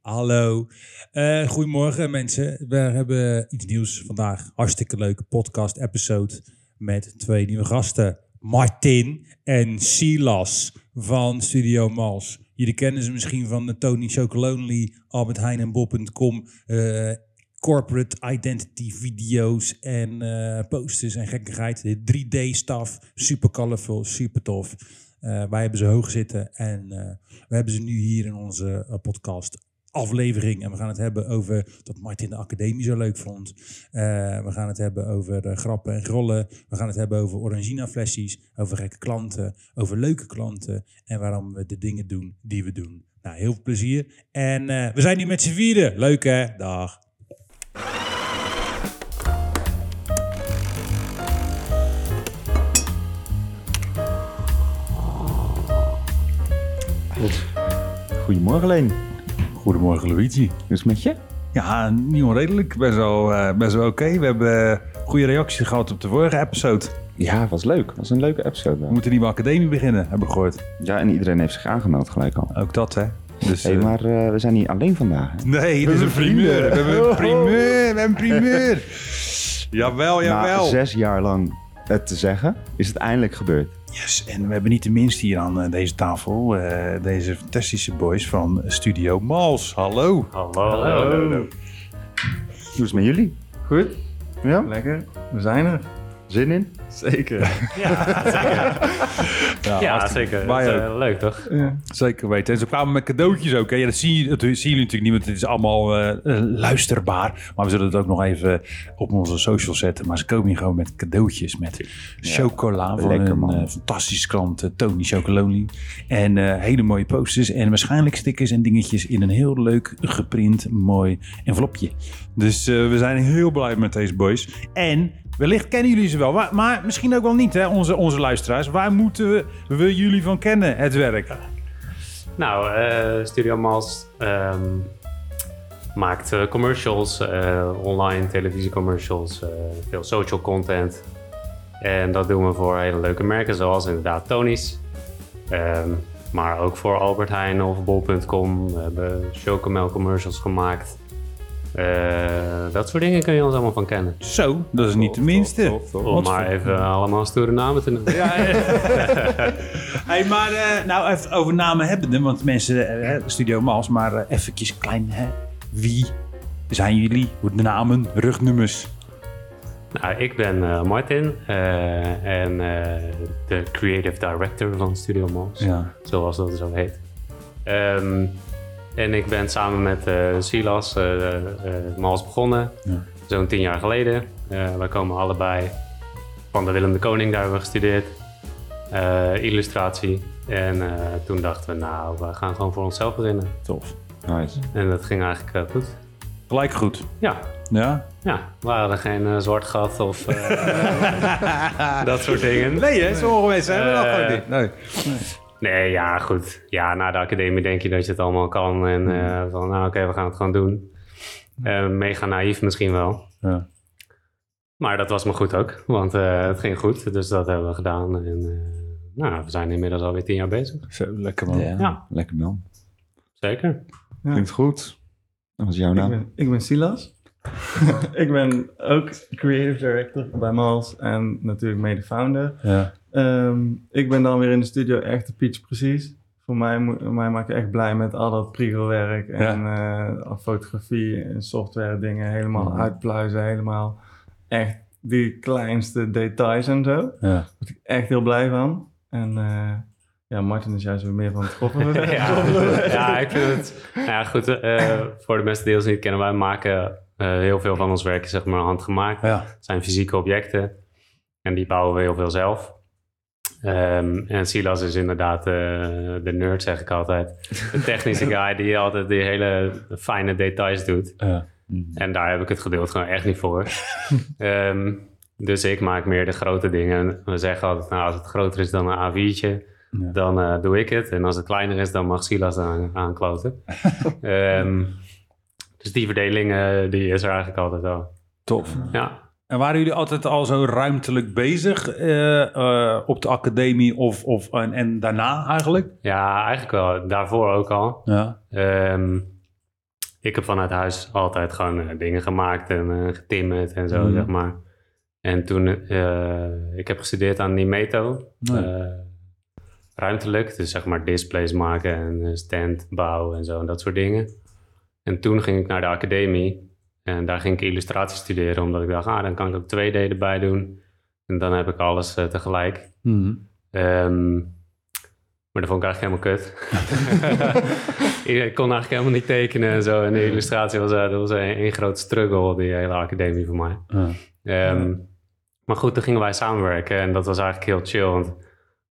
Hallo. Eh, goedemorgen mensen. We hebben iets nieuws vandaag. Hartstikke leuke podcast episode met twee nieuwe gasten. Martin en Silas van Studio Mals. Jullie kennen ze misschien van de Tony Chocolonely, Albert Heijn en Bob.com. eh, corporate identity video's en eh, posters en gekkigheid. De 3D-staf, super colorful, super tof. Wij hebben ze hoog zitten en we hebben ze nu hier in onze podcast aflevering. En we gaan het hebben over dat Martin de academie zo leuk vond. Eh, we gaan het hebben over grappen en grollen. We gaan het hebben over Orangina flesjes, over gekke klanten, over leuke klanten en waarom we de dingen doen die we doen. Nou, heel veel plezier. En eh, we zijn hier met z'n vieren. Leuk hè? Dag. Goedemorgen Leen. Goedemorgen Luigi. Hoe is het met je? Ja, niet onredelijk. Best wel, best wel oké. We hebben eh, goede reacties gehad op de vorige episode. Ja, was leuk. Was een leuke episode We moeten een nieuwe academie beginnen, heb ik gehoord. Ja, en iedereen heeft zich aangemeld gelijk al. Ook dat, hè. Dus, Hé, eh, maar we zijn niet alleen vandaag. hè? Nee, het is een primeur. We hebben een primeur. We hebben een primeur. Jawel, jawel. Na zes jaar lang het te zeggen, is het eindelijk gebeurd. Yes, en we hebben niet de minst hier aan eh, deze tafel. eh, deze fantastische boys van Studio Mals. Hallo. Hallo. Hoe is het met jullie? Goed, Ja? lekker. We zijn er. Zin in? Zeker. Ja, Ja, zeker. Dat is, ook. eh, leuk toch? Zeker weten. En ze kwamen met cadeautjes ook. Hè? Ja, dat, zien, dat zien jullie natuurlijk niet, want het is allemaal eh, eh, luisterbaar. Maar we zullen het ook nog even op onze social zetten. Maar ze komen hier gewoon met cadeautjes. Met chocola van lekker, een fantastische klant, Tony Chocolonely. En eh, hele mooie posters. En waarschijnlijk stickers en dingetjes in een heel leuk geprint mooi envelopje. Dus eh, we zijn heel blij met deze boys. En wellicht kennen jullie ze wel. Maar, misschien ook wel niet, hè, onze, onze luisteraars. Waar moeten we, we jullie van kennen, het werk? Nou, eh, Studio Mals ehm, maakt eh, commercials, eh, online televisiecommercials, veel social content. En dat doen we voor hele leuke merken zoals inderdaad Tony's. Ehm, maar ook voor Albert Heijn of Bol.com. We hebben Chocomel commercials gemaakt. Eh, dat soort dingen kun je ons allemaal van kennen. Zo, dat is niet de minste. Om maar even allemaal stoere namen te noemen. Ja, hey, maar eh, nou even over namen hebben, want mensen, eh, Studio Mals, maar eventjes klein, hè? Wie zijn jullie? Hoe de namen, rugnummers? Nou, ik ben Martin en de creative director van Studio Mals, Ja. zoals dat zo heet. Ehm, en ik ben samen met eh, Silas eh eh, Mals begonnen, Ja. zo'n tien jaar geleden. Wij komen allebei van de Willem de Koning, daar hebben we gestudeerd. Illustratie. En toen dachten we, nou, we gaan gewoon voor onszelf beginnen. Tof. Nice. En dat ging eigenlijk goed. Gelijk goed. Ja, Ja? ja, we hadden geen zwart gat of dat soort dingen. Nee, hè? Sommige mensen hebben dat gewoon niet. Nee. Nee, ja, goed. Ja, na de academie denk je dat je het allemaal kan. En eh, van, nou oké, we gaan het gewoon doen. Eh, mega naïef misschien wel. Ja. Maar dat was me goed ook, want eh, het ging goed. Dus dat hebben we gedaan. En eh, nou, we zijn inmiddels alweer tien jaar bezig. Zo, lekker man. Ja, Ja. lekker man. Zeker. Klinkt goed. Dat was jouw Ik naam. ben, ik ben Silas. ik ben ook creative director bij Mals en natuurlijk mede-founder. Ja. Ehm, ik ben dan weer in de studio echt de pitch precies. Voor mij, mij maak je echt blij met al dat priegelwerk en eh, fotografie en software dingen. Helemaal Mhm. uitpluizen, helemaal echt die kleinste details en zo. Daar Ja. word ik echt heel blij van. En eh, ja, Martin is juist weer meer van het groffen. ja, ja, ik vind het... Ja, goed. eh, voor de mensen die ons niet kennen, wij maken heel veel van ons werk zeg maar handgemaakt. Ja. Het zijn fysieke objecten en die bouwen we heel veel zelf. Ehm, en Silas is inderdaad eh, de nerd, zeg ik altijd. De technische guy die altijd die hele fijne details doet. Ja. En daar heb ik het geduld gewoon echt niet voor. Ehm, dus ik maak meer de grote dingen. We zeggen altijd, nou, als het groter is dan een A4'tje, Ja. dan eh, doe ik het. En als het kleiner is, dan mag Silas aan, aankloten. Ehm, dus die verdeling, eh, die is er eigenlijk altijd wel. Tof. Ja. En waren jullie altijd al zo ruimtelijk bezig eh, eh, op de academie of, of, en, en daarna eigenlijk? ja, eigenlijk wel. Daarvoor ook al. Ja. Ehm, ik heb vanuit huis altijd gewoon eh, dingen gemaakt en getimmerd en zo, Mhm. zeg maar. En toen, ik heb gestudeerd aan Nimeto, Nee. ruimtelijk. Dus zeg maar displays maken en stand bouwen en zo en dat soort dingen. En toen ging ik naar de academie en daar ging ik illustratie studeren, omdat ik dacht, ah, dan kan ik ook 2D erbij doen. En dan heb ik alles eh, tegelijk. Mhm. Ehm, maar dat vond ik eigenlijk helemaal kut. ik kon eigenlijk helemaal niet tekenen en zo. En de illustratie was, eh, dat was een, een grote struggle, die hele academie voor mij. Ehm, Maar goed, toen gingen wij samenwerken en dat was eigenlijk heel chill. Want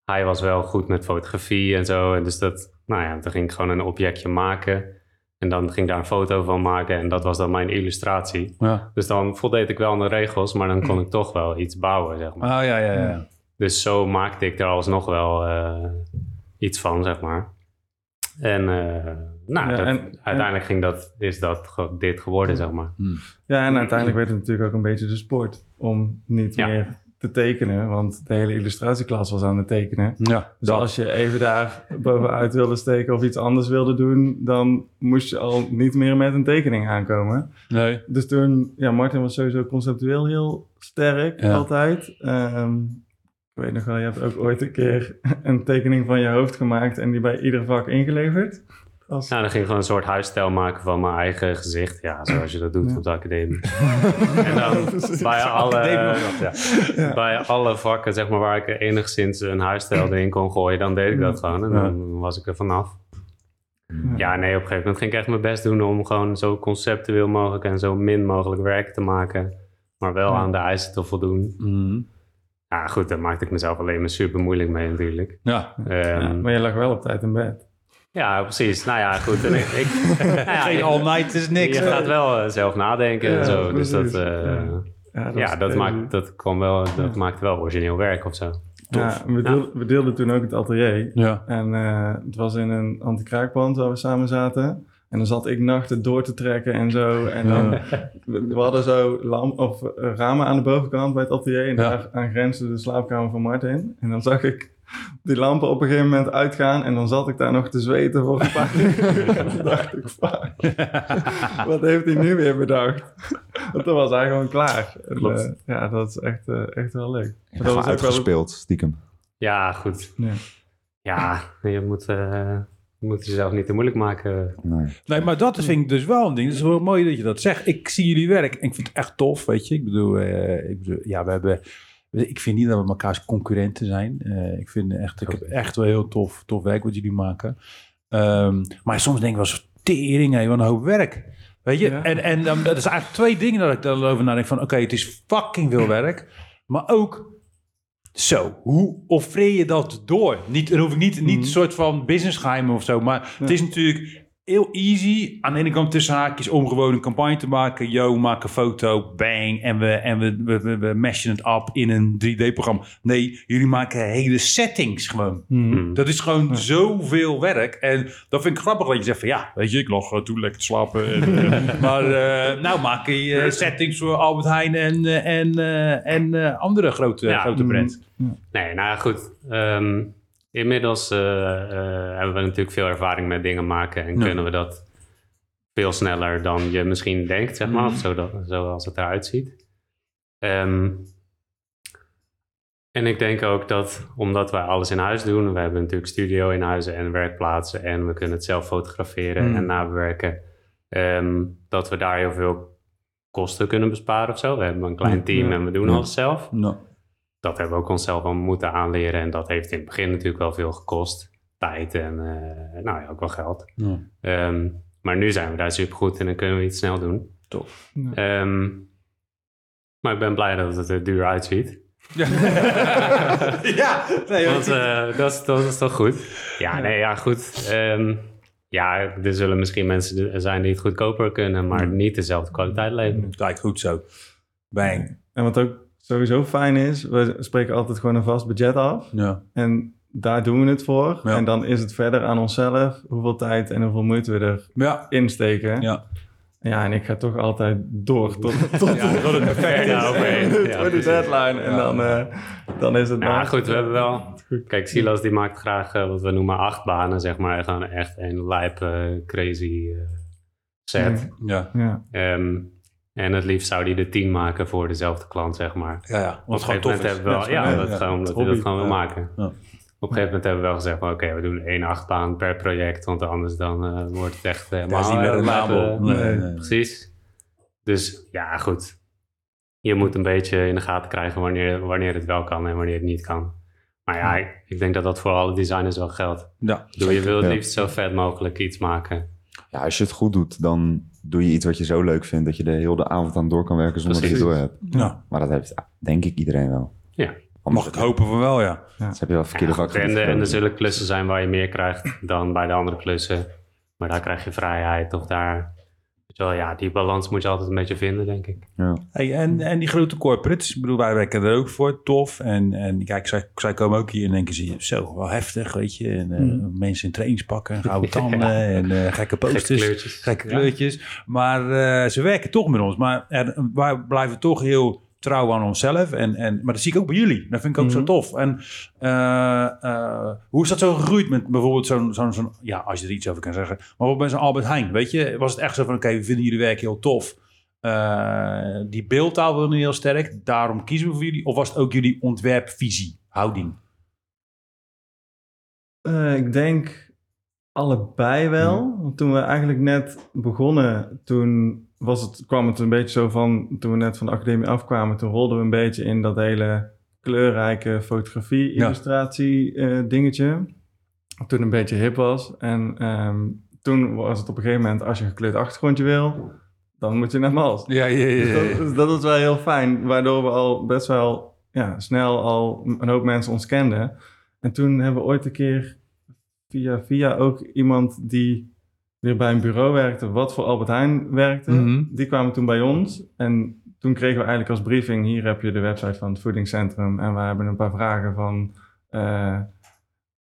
hij was wel goed met fotografie en zo. En dus dat, nou ja, toen ging ik gewoon een objectje maken. En dan ging ik daar een foto van maken en dat was dan mijn illustratie. Ja. Dus dan voldeed ik wel aan de regels, maar dan kon ik toch wel iets bouwen, zeg maar. Ah, ja, ja, ja. Dus zo maakte ik er alsnog wel eh, iets van, zeg maar. En, eh, nou, Ja, dat- en- uiteindelijk ging dat, is dat dit geworden, zeg maar. Ja, en uiteindelijk werd het natuurlijk ook een beetje de sport om niet Ja. meer te tekenen, want de hele illustratieklas was aan het tekenen. Ja, Dus als je even daar bovenuit wilde steken of iets anders wilde doen, dan moest je al niet meer met een tekening aankomen. Nee. Dus toen, ja, Martin was sowieso conceptueel heel sterk, Ja. altijd. Ehm, ik weet nog wel, je hebt ook ooit een keer een tekening van je hoofd gemaakt en die bij ieder vak ingeleverd. Als, Nou, dan ging ik gewoon een soort huisstijl maken van mijn eigen gezicht. Ja, zoals je dat doet Ja. op de academie. en dan bij alle, ja, bij alle vakken, zeg maar, waar ik enigszins een huisstijl in kon gooien, dan deed ik dat gewoon. En dan was ik er vanaf. Ja, nee, op een gegeven moment ging ik echt mijn best doen om gewoon zo conceptueel mogelijk en zo min mogelijk werk te maken. Maar wel aan de eisen te voldoen. Mhm. Ja, goed, daar maakte ik mezelf alleen maar super moeilijk mee natuurlijk. Ja. Ehm, Ja, maar je lag wel op tijd in bed. Ja, precies. Nou ja, goed. En ik, ik, nou ja, Geen je- all-night is niks. Je gaat wel eh, zelf nadenken Ja, en zo. Dus dat, eh, Ja. Ja, ja, dat, maakt, dat, kwam wel, dat maakte wel origineel werk of zo. Ja, we, deel- we deelden toen ook het atelier. Ja. En eh, het was in een anti-kraakpand waar we samen zaten. En dan zat ik nachten door te trekken en zo. En dan, we, we hadden zo lam, of, ramen aan de bovenkant bij het atelier. En Ja. daar aan grensde de slaapkamer van Martin. En dan zag ik die lampen op een gegeven moment uitgaan. En dan zat ik daar nog te zweten voor een paar uur. En dacht ik, fuck, wat heeft hij nu weer bedacht? Want dan was hij gewoon klaar. En, Klopt. eh, ja, dat is echt, eh, echt wel leuk. Ja, dat was ook wel uitgespeeld, stiekem. Ja, goed. Ja. Ja, je moet, eh, je moet jezelf niet te moeilijk maken. Nee. Nee, maar dat vind ik dus wel een ding. Het is wel mooi dat je dat zegt. Ik zie jullie werk en ik vind het echt tof, weet je. Ik bedoel, eh, ik bedoel ja, we hebben... Ik vind niet dat we elkaars concurrenten zijn. Eh, ik vind echt, ik heb echt wel heel tof, tof werk wat jullie maken. Ehm, maar soms denk ik wel eens, tering, hé, wat een hoop werk. Weet je? Ja. En, en dat is eigenlijk twee dingen dat ik daarover nadenk. Van, oké, het is fucking veel werk. Maar ook, zo, hoe offreer je dat door? Niet, dan hoef ik niet, niet een soort van businessgeheimen of zo. Maar het is natuurlijk heel easy. Aan de ene kant tussen haakjes om gewoon een campagne te maken. Yo, maak een foto, bang. En we, en we, we, we, we mashen het up in een 3D-programma. Nee, jullie maken hele settings gewoon. Hmm. Dat is gewoon zoveel werk. En dat vind ik grappig dat je zegt van ja, weet je, ik lag uh, toen lekker te slapen. En, eh, maar eh, nou maak je eh, settings voor Albert Heijn en, eh, en, eh, en eh, andere grote, Ja. grote brands. Nee, nou ja, goed. Ehm, inmiddels eh, eh, hebben we natuurlijk veel ervaring met dingen maken en kunnen we dat veel sneller dan je misschien denkt, zeg maar, Mhm. of zo dat, zoals het eruit ziet. Ehm, en ik denk ook dat, omdat wij alles in huis doen, we hebben natuurlijk studio in huis en werkplaatsen en we kunnen het zelf fotograferen Mhm. en nabewerken, ehm, dat we daar heel veel kosten kunnen besparen of zo. We hebben een klein team en we doen alles zelf dat hebben we ook onszelf al moeten aanleren. En dat heeft in het begin natuurlijk wel veel gekost. Tijd en eh, nou ja, ook wel geld. ja. Ehm, maar nu zijn we daar super goed en dan kunnen we iets snel doen. Tof. Ja. Ehm, maar ik ben blij dat het er duur uitziet. ja, nee, Want eh, dat, is, dat is toch goed? Ja, nee, ja, goed. Ehm, ja, er zullen misschien mensen zijn die het goedkoper kunnen, maar niet dezelfde kwaliteit leveren. lijkt goed zo. Bang. En wat ook sowieso fijn is, we spreken altijd gewoon een vast budget af. Ja. En daar doen we het voor. Ja. En dan is het verder aan onszelf hoeveel tijd en hoeveel moeite we Ja. erin steken. Ja. Ja, en ik ga toch altijd door tot, tot, Ja, tot het perfect Ja, tot Ja, de deadline. En Ja. dan, eh, dan is het... Nou maar- goed, we hebben wel... Kijk, Silas die maakt graag eh, wat we noemen acht banen, zeg maar. Gewoon echt een lijp, eh, crazy eh, set. Ja, Ja. En het liefst zou die er tien maken voor dezelfde klant, zeg maar. ja, ja. Op een gewoon gegeven tof moment is. hebben we wel, ja, dat gewoon, dat we dat gewoon wil maken. Ja. Op een gegeven moment hebben we wel gezegd van oké, we doen één achtbaan per project, want anders dan eh, wordt het echt helemaal... Dat is niet meer eh, een laten- nabel. Nee, nee. nee. Precies. Dus ja, goed. Je moet een beetje in de gaten krijgen wanneer, wanneer het wel kan en wanneer het niet kan. Maar ja, ik, ik denk dat dat voor alle designers wel geldt. Ja, bedoel, je wil het liefst zo vet mogelijk iets maken. Ja, als je het goed doet, dan doe je iets wat je zo leuk vindt dat je de hele avond aan door kan werken zonder Precies. dat je het door hebt. ja. Maar dat heeft denk ik iedereen wel. Ja. Anders Mag ik hopen van wel, ja. anders heb je wel verkeerde Ja, vakgebied en, de- en er zullen klussen zijn waar je meer krijgt dan bij de andere klussen. Maar daar krijg je vrijheid of daar... wel, ja, die balans moet je altijd een beetje vinden, denk ik. Ja. Hey, en, en die grote corporates, ik bedoel, wij werken er ook voor, tof. En, en kijk, zij, zij komen ook hier en denken ze, zo, wel heftig, weet je. En eh, mensen in trainingspakken, gouden tanden en eh, gekke posters. Gekke kleurtjes. Gekke Ja. kleurtjes. Maar eh, ze werken toch met ons. Maar er, wij blijven toch heel trouw aan onszelf. En, en, maar dat zie ik ook bij jullie. Dat vind ik ook zo Mhm. tof. En eh, eh, hoe is dat zo gegroeid met bijvoorbeeld zo'n, zo'n, zo'n... Ja, als je er iets over kan zeggen. Maar bij zo'n Albert Heijn, weet je? Was het echt zo van, oké, we vinden jullie werk heel tof. Eh, die beeldtaal wil nu heel sterk. Daarom kiezen we voor jullie. Of was het ook jullie ontwerpvisie, houding? Ik denk allebei wel. Want toen we eigenlijk net begonnen, toen was het, kwam het een beetje zo van, toen we net van de academie afkwamen, toen rolden we een beetje in dat hele kleurrijke fotografie, Ja. illustratie eh, dingetje. Toen een beetje hip was. En ehm, toen was het op een gegeven moment, als je een gekleurd achtergrondje wil, dan moet je naar Mals. Ja, ja, ja. Dus dat, dus dat is wel heel fijn, waardoor we al best wel ja, snel al een hoop mensen ons kenden. En toen hebben we ooit een keer via via ook iemand die weer bij een bureau werkte, wat voor Albert Heijn werkte. Mhm. Die kwamen toen bij ons en toen kregen we eigenlijk als briefing, hier heb je de website van het voedingscentrum en we hebben een paar vragen van, eh,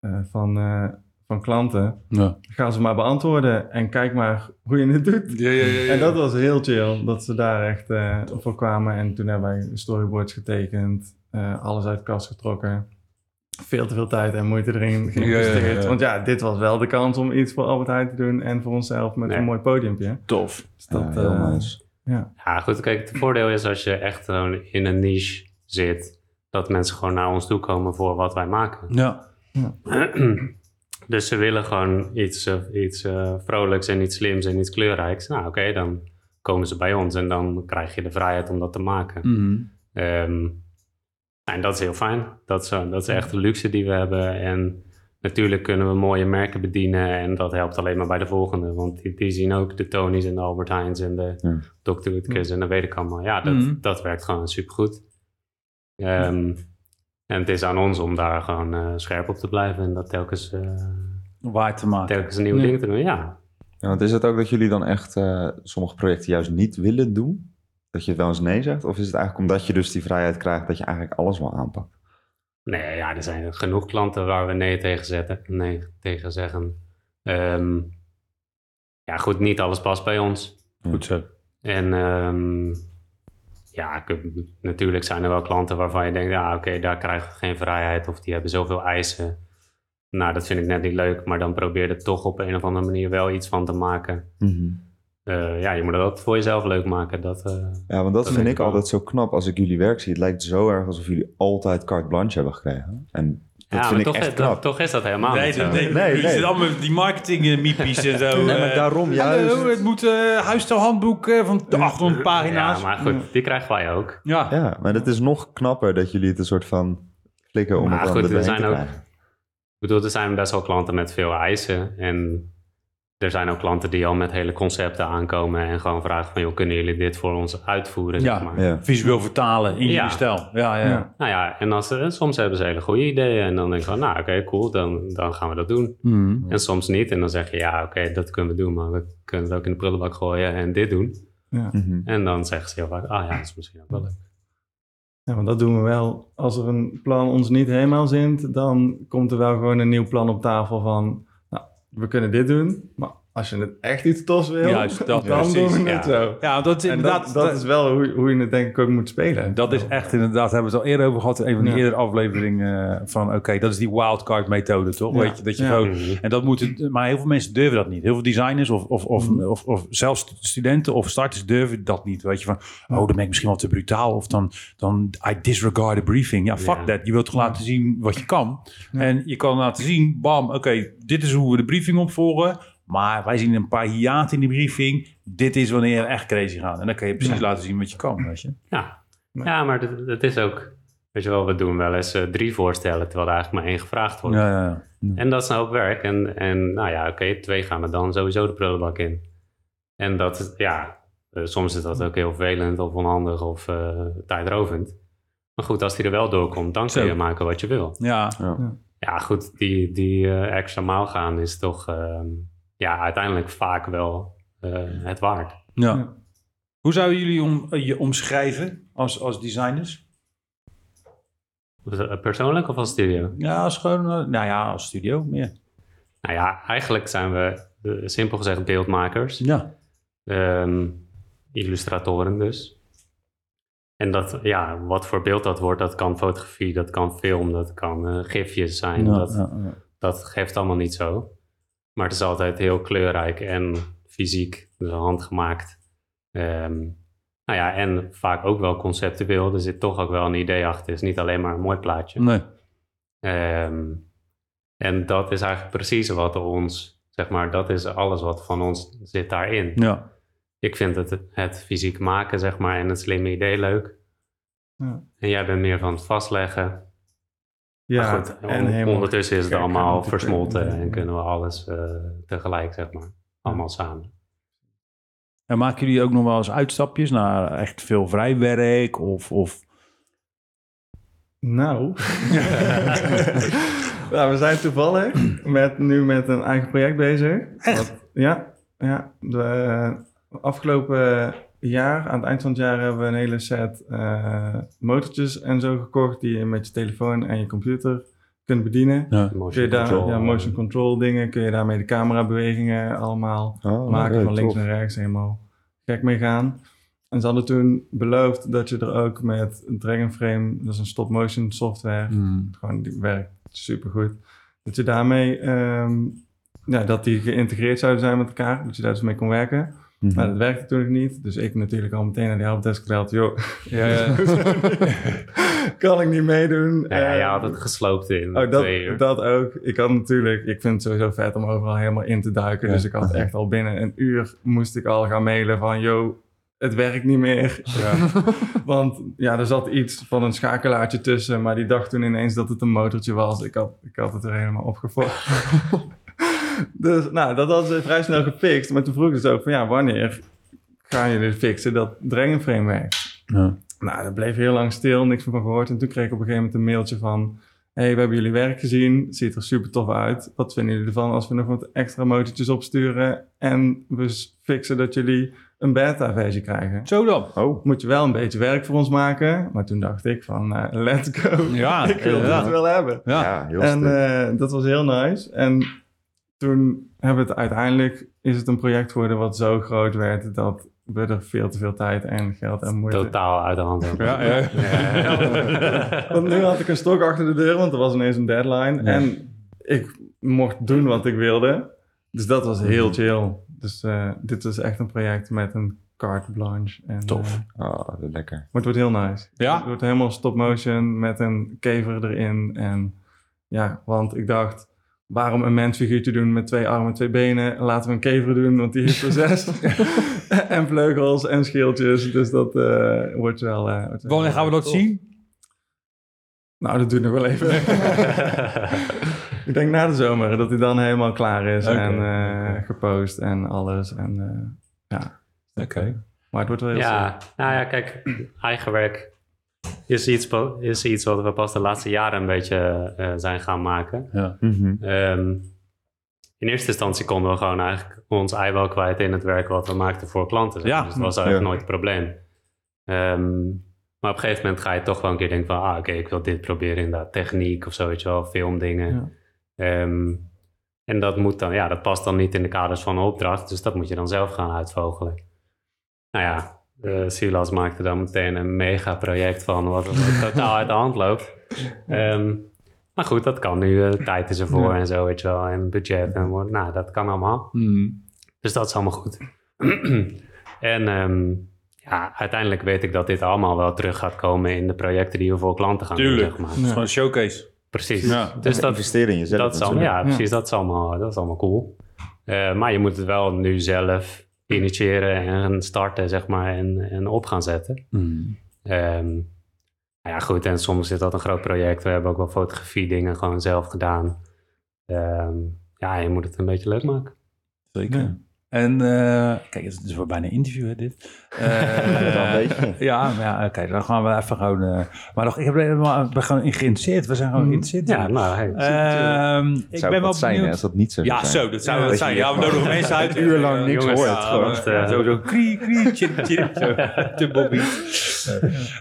eh, van, eh, van klanten. Ja. Ga ze maar beantwoorden en kijk maar hoe je het doet. Ja, ja. En dat was heel chill, dat ze daar echt voor kwamen. En toen hebben wij storyboards getekend, alles uit de kast getrokken. Veel te veel tijd en moeite erin geïnvesteerd. Ja, ja, ja. Want ja, dit was wel de kans om iets voor Albert Heijn te doen en voor onszelf met Nee. een mooi podiumpje. Tof. Dus dat, Ja, heel eh, nice. ja. Ja, goed. Kijk, het voordeel is als je echt gewoon in een niche zit, dat mensen gewoon naar ons toe komen voor wat wij maken. Ja. dus ze willen gewoon iets, eh, iets eh, vrolijks en iets slims en iets kleurrijks. Nou, oké, dan komen ze bij ons en dan krijg je de vrijheid om dat te maken. Mhm. Ehm, en dat is heel fijn. Dat is, dat is echt de luxe die we hebben. En natuurlijk kunnen we mooie merken bedienen. En dat helpt alleen maar bij de volgende. Want die, die zien ook de Tony's en de Albert Heijn's en de Ja. Dr. Utkus. En dat weet ik allemaal. Ja, dat, Mhm. dat werkt gewoon supergoed. Ehm, en het is aan ons om daar gewoon eh, scherp op te blijven. En dat telkens, eh, Waar te maken. telkens nieuwe Ja. dingen te doen. Ja, Ja, want is het ook dat jullie dan echt eh, sommige projecten juist niet willen doen? Dat je wel eens nee zegt? Of is het eigenlijk omdat je dus die vrijheid krijgt dat je eigenlijk alles wel aanpakt? Nee, ja, er zijn genoeg klanten waar we nee tegen, zetten, nee tegen zeggen. Ehm, ja, goed, niet alles past bij ons. Goed zo. En ehm, ja, ik- natuurlijk zijn er wel klanten waarvan je denkt, ja, oké, daar krijgen we geen vrijheid of die hebben zoveel eisen. Nou, dat vind ik net niet leuk, maar dan probeer er toch op een of andere manier wel iets van te maken. Eh, ja, je moet dat voor jezelf leuk maken. Dat, eh, Ja, want dat, Dat vind ik wel. altijd zo knap als ik jullie werk zie. Het lijkt zo erg alsof jullie altijd carte blanche hebben gekregen. En dat ja, maar vind ik toch, echt is- knap. dat- toch is dat helemaal Nee, niet zo. nee, nee, Nee, die nee. zitten allemaal die marketing-miepies en zo. Nee, maar eh, daarom juist. Het moet uh, huisstijlhandboek eh, van 800 pagina's. Ja, maar goed, die krijgen wij ook. Ja. Ja, maar het is nog knapper dat jullie het een soort van flikken om Maar het dan goed, er we doorheen zijn te ook- krijgen. Ik bedoel, er zijn best wel klanten met veel eisen. En er zijn ook klanten die al met hele concepten aankomen en gewoon vragen van, joh, kunnen jullie dit voor ons uitvoeren? Ja. Zeg maar. Ja. Visueel vertalen in Ja. jullie stijl. Ja, ja. Ja. Nou ja, en als, soms hebben ze hele goede ideeën en dan denk ik van, nou oké, cool, dan, dan gaan we dat doen. Mhm. En soms niet en dan zeg je, ja oké, dat kunnen we doen, maar we kunnen het ook in de prullenbak gooien en dit doen. Ja. Mhm. En dan zeggen ze heel vaak, ah ja, dat is misschien ook wel leuk. ja, want dat doen we wel. Als er een plan ons niet helemaal zint, dan komt er wel gewoon een nieuw plan op tafel van, we kunnen dit doen, maar als je het echt iets tofs wil, Juist, dat, dan precies, doen we ja. zo. Ja, dat is inderdaad... dat, dat is wel hoe, hoe je het denk ik ook moet spelen. Dat is echt inderdaad, hebben we het al eerder over gehad in een van die Ja. eerdere afleveringen eh, van oké, dat is die wildcard methode toch? Ja. Weet je, dat je Ja. gewoon, Mhm. en dat moet, maar heel veel mensen durven dat niet. Heel veel designers of, of, of, Mhm. of, of zelfs studenten of starters durven dat niet. Weet je van, oh, dan ben ik misschien wel te brutaal of dan, dan I disregard the briefing. Ja, fuck that. Je wilt toch laten zien wat je kan. Ja. En je kan laten zien, bam, oké, dit is hoe we de briefing opvolgen. Maar wij zien een paar hiaten in die briefing. Dit is wanneer we echt crazy gaan. En dan kan je precies laten zien wat je kan, weet je. Ja. ja, maar het, het is ook... Weet je wel, we doen wel eens eh, drie voorstellen... terwijl er eigenlijk maar één gevraagd wordt. Ja, ja, ja. En dat is nou ook werk. En, en nou ja, oké, twee gaan er dan sowieso de prullenbak in. En dat, ja, eh, soms is dat ook heel vervelend of onhandig of eh, tijdrovend. Maar goed, als die er wel doorkomt, dan kun Zo. je maken wat je wil. ja. Ja, goed, die, die eh, extra maal gaan is toch ehm, ja, uiteindelijk vaak wel eh, het waard. Ja. Ja. Hoe zouden jullie om, eh, je omschrijven als, als designers? Eh, Persoonlijk of als studio? Ja, als gewoon, nou ja, als studio meer. Nou ja, eigenlijk zijn we simpel gezegd beeldmakers. Ja. Ehm, illustratoren dus. En dat, ja, wat voor beeld dat wordt, dat kan fotografie, dat kan film, dat kan eh, gifjes zijn. Ja, dat, ja, ja. dat geeft allemaal niet zo. Maar het is altijd heel kleurrijk en fysiek, dus handgemaakt. Ehm, nou ja, en vaak ook wel conceptueel. Er zit toch ook wel een idee achter. Het is niet alleen maar een mooi plaatje. Nee. Ehm, en dat is eigenlijk precies wat ons, zeg maar, dat is alles wat van ons zit daarin. Ja. Ik vind het, het fysiek maken, zeg maar, en het slimme idee leuk. Ja. En jij bent meer van het vastleggen. Ja, maar goed, en on- helemaal ondertussen is het allemaal versmolten en kunnen we alles eh, tegelijk, zeg maar, allemaal samen. En maken jullie ook nog wel eens uitstapjes naar echt veel vrijwerk of... of... Nou. nou, we zijn toevallig met, nu met een eigen project bezig. Echt? ja, ja. De eh, afgelopen jaar, aan het eind van het jaar, hebben we een hele set eh, motortjes en zo gekocht die je met je telefoon en je computer kunt bedienen. Ja. Kun je daar control. ja, motion control dingen, kun je daarmee de camerabewegingen allemaal Oh, maken van links tof. naar rechts helemaal gek mee gaan. En ze hadden toen beloofd dat je er ook met Dragonframe, dat is een stop-motion software, Hmm. gewoon die werkt supergoed, dat je daarmee, ehm, ja, dat die geïntegreerd zouden zijn met elkaar, dat je daar dus mee kon werken. Mhm. Maar dat werkte natuurlijk niet, dus ik natuurlijk al meteen naar die helpdesk gebeld, joh, Ja, ja. kan ik niet meedoen. Ja, ja, je Eh, had het gesloopt in Oh, dat, dat ook. Ik had natuurlijk, ik vind het sowieso vet om overal helemaal in te duiken. Ja. Dus ik had echt al binnen een uur moest ik al gaan mailen van, yo, het werkt niet meer. Want ja, er zat iets van een schakelaartje tussen, maar die dacht toen ineens dat het een motortje was. Ik had, ik had het er helemaal opgefokt. dus nou, dat hadden ze vrij snel gefixt. Maar toen vroeg ik dus ook van, ja, wanneer gaan jullie fixen dat Dragonframe werkt? Ja. Nou, dat bleef heel lang stil, niks meer van gehoord. En toen kreeg ik op een gegeven moment een mailtje van... hey, we hebben jullie werk gezien, het ziet er super tof uit. Wat vinden jullie ervan als we nog wat extra motortjes opsturen... en we fixen dat jullie een beta-versie krijgen? Zo dan. Oh, Moet je wel een beetje werk voor ons maken. Maar toen dacht ik van, eh, let's go. Ja, ik wil dit wel hebben. Ja. ja, heel En eh, dat was heel nice. En toen hebben we het uiteindelijk... is het een project geworden wat zo groot werd... dat we er veel te veel tijd en geld en moeite... Totaal uit de hand hebben. Ja, ja. Want nu had ik een stok achter de deur, want er was ineens een deadline. Ja. En ik mocht doen wat ik wilde. Dus dat was heel chill. Dus eh, dit is echt een project met een carte blanche. En, Tof. eh, Oh, dat is lekker. maar het wordt heel nice. Ja? Het wordt helemaal stop motion met een kever erin. En ja, want ik dacht, waarom een mensfiguurtje doen met twee armen, twee benen? Laten we een kever doen, want die heeft er zes. en vleugels en schildjes. Dus dat eh, wordt wel... eh, wordt wel Wanneer gaan we dat tof. zien? Nou, dat duurt nog wel even. ik denk na de zomer dat hij dan helemaal klaar is en eh, oké. gepost en alles. En, eh, ja. Oké. Maar het wordt wel heel Ja, nou ja, kijk, eigen werk is iets, po- is iets wat we pas de laatste jaren een beetje eh, zijn gaan maken. Ja. Mhm. Ehm, in eerste instantie konden we gewoon eigenlijk ons ei wel kwijt in het werk wat we maakten voor klanten. zeg. Ja. Dus dat was eigenlijk Ja. nooit een probleem. Ehm, maar op een gegeven moment ga je toch wel een keer denken van, ah oké, ik wil dit proberen inderdaad, techniek of zo, weet je wel, filmdingen. Ja. Ehm, En dat, moet dan, ja, dat past dan niet in de kaders van een opdracht, dus dat moet je dan zelf gaan uitvogelen. Nou ja, uh, Silas maakte dan meteen een mega project van, wat, totaal uit de hand loopt. Ehm, maar goed, dat kan nu. Uh, tijd is ervoor en zo, weet je wel. En budget en wat. Nou, dat kan allemaal. Hmm. Dus dat is allemaal goed. en ehm, ja, uiteindelijk weet ik dat dit allemaal wel terug gaat komen in de projecten die we voor klanten gaan Tuurlijk. doen, zeg maar. Het is gewoon een showcase. Precies. Ja. Dus dat, investeren in jezelf. dat is allemaal, natuurlijk. ja, precies. Dat is allemaal, dat is allemaal cool. Eh, maar je moet het wel nu zelf initiëren en starten, zeg maar, en, en op gaan zetten. Hmm. Ehm, nou ja, goed. En soms is dat een groot project. We hebben ook wel fotografie dingen gewoon zelf gedaan. Ehm, ja, je moet het een beetje leuk maken. Zeker. Ja. En uh, kijk, het is wel bijna een interview, hè, dit. Uh. Ja, maar ja, oké, dan gaan we even gewoon... Uh, maar nog, ik heb we gaan geïnteresseerd. We zijn gewoon geïnteresseerd. Ja, nou, hey, Ehm, ik Zou ben wel wat zijn hè, benieuwd. als dat niet zo zou Ja, zijn. zo, dat zou Ja, het dat zijn. Ja, we nodigen mensen uit. een uur lang niks Jongens, hoort. ja, gewoon. Ja, eh, zo, zo, krie, krie, chip, chip, zo. Te bobby.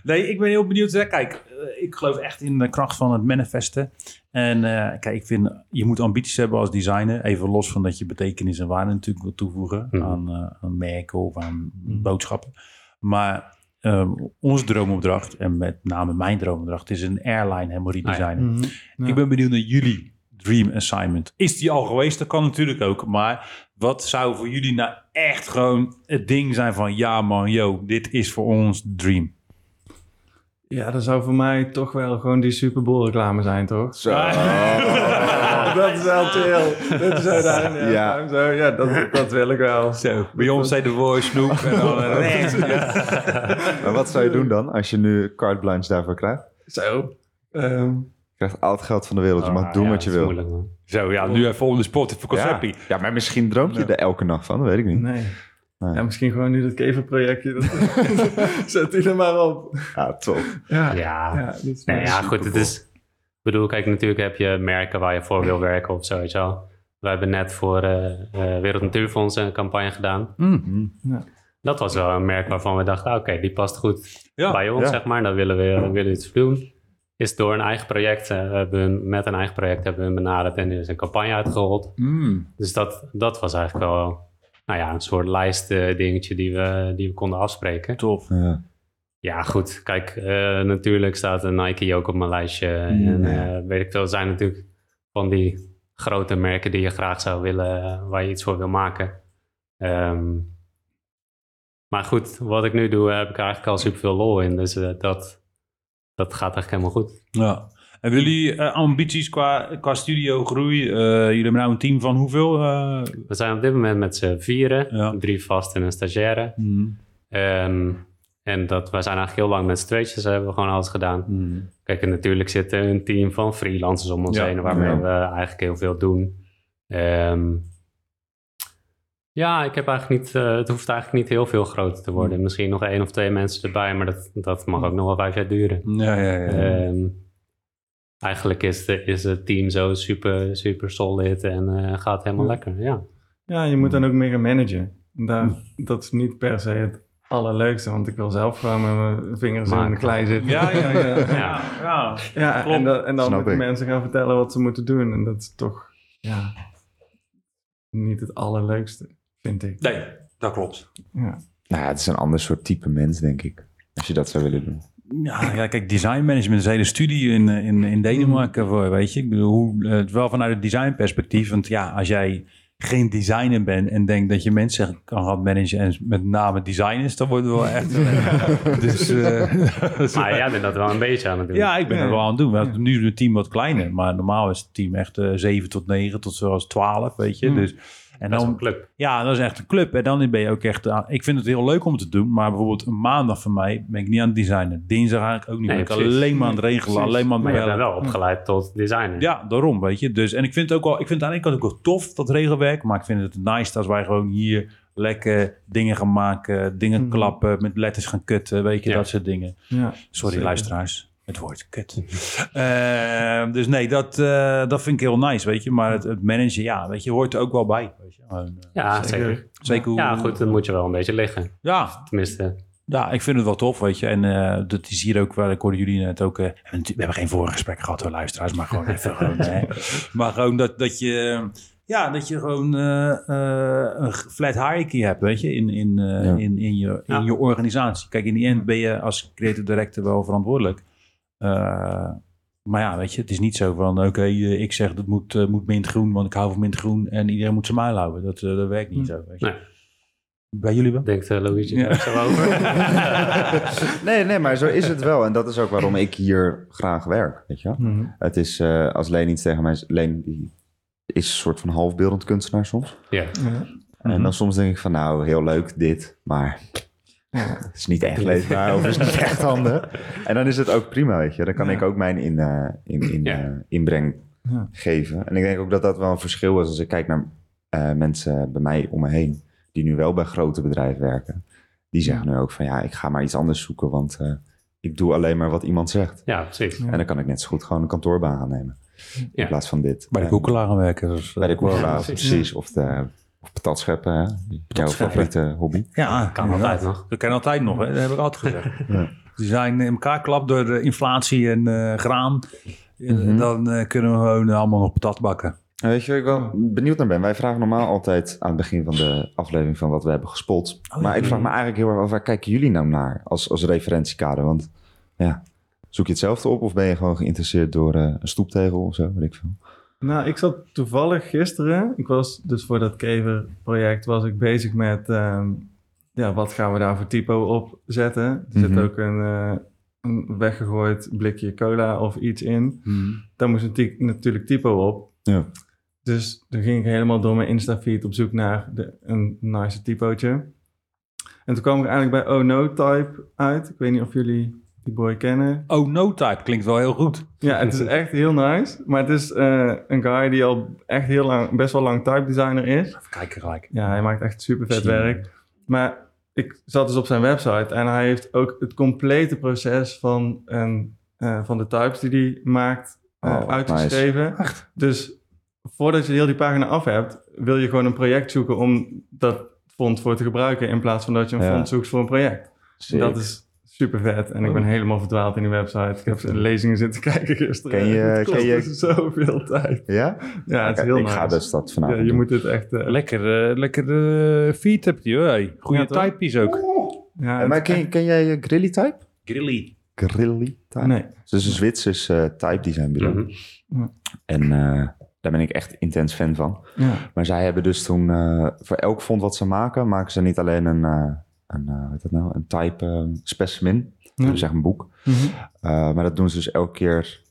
Nee, ik ben heel benieuwd. hè. Kijk, eh, ik geloof echt in de kracht van het manifesten. En eh, kijk, ik vind, je moet ambities hebben als designer. Even los van dat je betekenis en waarde natuurlijk wil toevoegen Mhm. aan, eh, aan merken of aan boodschappen. Maar eh, onze droomopdracht, en met name mijn droomopdracht, is een airline helemaal redesignen. Mhm. Ja. Ik ben benieuwd naar jullie dream assignment. Is die al geweest? Dat kan natuurlijk ook. Maar wat zou voor jullie nou echt gewoon het ding zijn van... Ja man, yo, dit is voor ons dream. Ja, dat zou voor mij toch wel gewoon die Super Bowl reclame zijn, toch? Zo. dat is wel chill. Dat is uiteindelijk. Ja. Ja, zo, ja dat, dat wil ik wel. Zo, Beyoncé, The Voice, Snoop en dan rechts. Maar wat zou je doen dan als je nu carte blanche daarvoor krijgt? Zo. Ehm, Je krijgt al het geld van de wereld. Je mag Ah, doen ja, wat je wil. moeilijk, man. Zo, ja, nu even on the spot, even Ja. conceptie. ja, maar misschien droom je er elke nacht van. Dat weet ik niet. nee. Nee. Ja, misschien gewoon nu dat keverprojectje. Dat, zet die er maar op. Ja, top. Ja. Ja, Ja, is nee, ja goed. Het is, ik bedoel, kijk, natuurlijk heb je merken waar je voor wil werken of wel. We hebben net voor eh eh, Wereld Natuurfonds een campagne gedaan. Mm. Dat was wel een merk waarvan we dachten, ah, oké, die past goed Ja, bij ons, ja. zeg maar. Daar willen we, we willen iets doen. Is door een eigen project, eh, hebben hun- met een eigen project hebben we hun benaderd en er is een campagne uitgerold. Mm. Dus dat, dat was eigenlijk wel nou ja, een soort lijst eh, dingetje die we, die we konden afspreken. Tof. Ja. Ja, goed. Kijk, eh, natuurlijk staat een Nike ook op mijn lijstje. En eh, weet ik veel, zijn natuurlijk van die grote merken die je graag zou willen, waar je iets voor wil maken. Ehm, maar goed, wat ik nu doe, heb ik eigenlijk al super veel lol in. Dus dat, dat gaat eigenlijk helemaal goed. Ja. En jullie eh, ambities qua, qua studio groei? Eh, jullie hebben nou een team van hoeveel? eh? We zijn op dit moment met z'n vieren, Ja. drie vast en een stagiaire. Mm. Ehm, en dat, we zijn eigenlijk heel lang met z'n tweetjes, hebben we gewoon alles gedaan. Mm. Kijk, en natuurlijk zit er een team van freelancers om ons Ja, heen, waarmee ja. we eigenlijk heel veel doen. Ehm, ja, ik heb eigenlijk niet, het hoeft eigenlijk niet heel veel groter te worden. Misschien nog één of twee mensen erbij, maar dat, dat mag ook nog wel vijf jaar duren. Ja, ja, ja. Ehm, eigenlijk is, de, is het team zo super, super solid en eh, gaat helemaal Ja. lekker. Ja. Ja, je moet dan ook meer gaan managen. Daar, dat is niet per se het allerleukste, want ik wil zelf gewoon met mijn vingers in de klei zitten. Ja, ja, ja. Ja. ja. ja. Ja, Klopt. en, en dan Snap moeten ik. mensen gaan vertellen wat ze moeten doen. En dat is toch, ja, niet het allerleukste, vind ik. Nee, dat klopt. Ja. Nou ja, het is een ander soort type mens, denk ik. Als je dat zou willen doen. Ja, ja, kijk, design management is een hele studie in, eh, in, in Denemarken voor, weet je. Ik bedoel, hoe, eh, het wel vanuit het designperspectief. Want ja, als jij geen designer bent en denkt dat je mensen kan gaan managen en met name designers, dan wordt het wel echt... dus, eh, Maar jij bent dat wel een beetje aan het doen. ja, ik ben Ja. er wel aan het doen. We hebben nu een team wat kleiner, maar normaal is het team echt eh 7 tot 9 tot zelfs 12, weet je. Hmm. Dus, en wel een dan, club. ja, dat is echt een club. En dan ben je ook echt... aan- ik vind het heel leuk om te doen. Maar bijvoorbeeld een maandag voor mij ben ik niet aan het designen. Dinsdag eigenlijk ook niet. Nee, ben ik precies. alleen maar aan het regelen. Precies. Alleen maar aan Maar je bent wel opgeleid tot designer. Ja, daarom, weet je. Dus, en ik vind het ook wel... Ik vind het aan de ene kant ook wel tof, dat regelwerk. Maar ik vind het nice als wij gewoon hier lekker dingen gaan maken. Dingen Mhm. klappen, met letters gaan kutten. Weet je, Ja. dat soort dingen. Ja, Sorry, zeker. luisteraars. Het woord kut. Eh, dus nee, dat, eh, dat vind ik heel nice, weet je. Maar het, het managen, ja, weet je, hoort er ook wel bij. Weet je. Eh, Ja, zeker. zeker hoe... Ja, goed, dan moet je wel een beetje liggen. Ja, Tenminste, ja, ik vind het wel tof, weet je. En eh, dat is hier ook wel, ik hoorde jullie net ook... eh, we hebben geen voorgesprek gehad hoor, luisteraars, maar gewoon even gewoon... hè. Maar gewoon dat, dat je... Ja, dat je gewoon eh, een flat hierarchy hebt, weet je, in, in, Ja. in, in, je, in Ja. je organisatie. Kijk, in die end ben je als creative director wel verantwoordelijk. Eh, maar ja, weet je, het is niet zo van, oké, eh, ik zeg dat moet, eh, moet mintgroen, want ik hou van mintgroen en iedereen moet zijn muil houden. Dat, eh, dat werkt niet zo, weet je. Nee. Bij jullie wel? Denkt uh, Luigi Ja. daar zo over? Nee, nee, maar zo is het wel. En dat is ook waarom ik hier graag werk, weet je. Mhm. Het is, eh, als Leen iets tegen mij... Leen die is een soort van halfbeeldend kunstenaar soms. ja. Ja. En dan soms denk ik van, nou, heel leuk dit, maar. Het is niet echt leesbaar of het is niet echt handig. En dan is het ook prima, weet je. Dan kan Ja. ik ook mijn in, eh, in, in, Ja. eh, inbreng Ja. geven. En ik denk ook dat dat wel een verschil is als ik kijk naar eh, mensen bij mij om me heen... die nu wel bij grote bedrijven werken. Die zeggen nu ook van, ja, ik ga maar iets anders zoeken... want eh, ik doe alleen maar wat iemand zegt. ja, precies. En dan kan ik net zo goed gewoon een kantoorbaan gaan nemen. In plaats van dit. Bij de koekelaar gaan werken. Dus, Bij de koekelaar, Ja, precies. precies. Of, de, of patat scheppen, hè? Jouw favoriete hobby. Ja, Kan inderdaad. altijd nog. Dat kan altijd nog, hè? dat heb ik altijd gezegd. Ja. Die zijn in elkaar klapt door de inflatie en eh, graan. Eh, Mhm. Dan eh, kunnen we gewoon allemaal nog patat bakken. En Weet je waar ik wel benieuwd naar ben? Wij vragen normaal altijd aan het begin van de aflevering van wat we hebben gespot. Oh, maar ja. ik vraag me eigenlijk heel erg af, waar kijken jullie nou naar als, als referentiekader? Want ja, zoek je hetzelfde op of ben je gewoon geïnteresseerd door eh, een stoeptegel of zo, weet ik veel? Nou, ik zat toevallig gisteren, ik was dus voor dat Kever-project was ik bezig met, ehm, ja, wat gaan we daar voor typo op zetten? Er zit Mhm. ook een, eh, een weggegooid blikje cola of iets in. Daar moest een ty- natuurlijk typo op. Ja. Dus toen ging ik helemaal door mijn Insta-feed op zoek naar de, een nice typootje. En toen kwam ik eigenlijk bij Oh No Type uit. Ik weet niet of jullie die boy kennen. Oh, no type klinkt wel heel goed. Ja, het is echt heel nice. Maar het is eh, een guy die al echt heel lang, best wel lang type designer is. Even kijken gelijk. Ja, hij maakt echt super vet werk. Maar ik zat dus op zijn website en hij heeft ook het complete proces van, een, eh, van de types die hij maakt eh, Oh, uitgeschreven. Dus voordat je heel die pagina af hebt, wil je gewoon een project zoeken om dat font voor te gebruiken in plaats van dat je een Ja. font zoekt voor een project. Dat is super vet. En ik ben helemaal verdwaald in die website. Ik heb lezingen zitten kijken gisteren. Ken je- Het ken je- zoveel tijd. Ja? Ja, het is heel ik nice. ga dus dat ja, vanavond je doen. moet het echt... eh, Lekker, eh, lekker eh, feed heb je. Hey. Goede Ja, typejes ook. ja, maar ken, je- ken jij Grilly Type? Grilly. Grilly Type? Nee. Het is een Zwitsers eh, type design bureau. Mhm. En eh, daar ben ik echt intens fan van. Ja. Maar zij hebben dus toen, eh, voor elk font wat ze maken, maken ze niet alleen een, eh, een, eh, dat nou, een type eh, specimen, Ja. dus echt een boek. Mhm. Uh, maar dat doen ze dus elke keer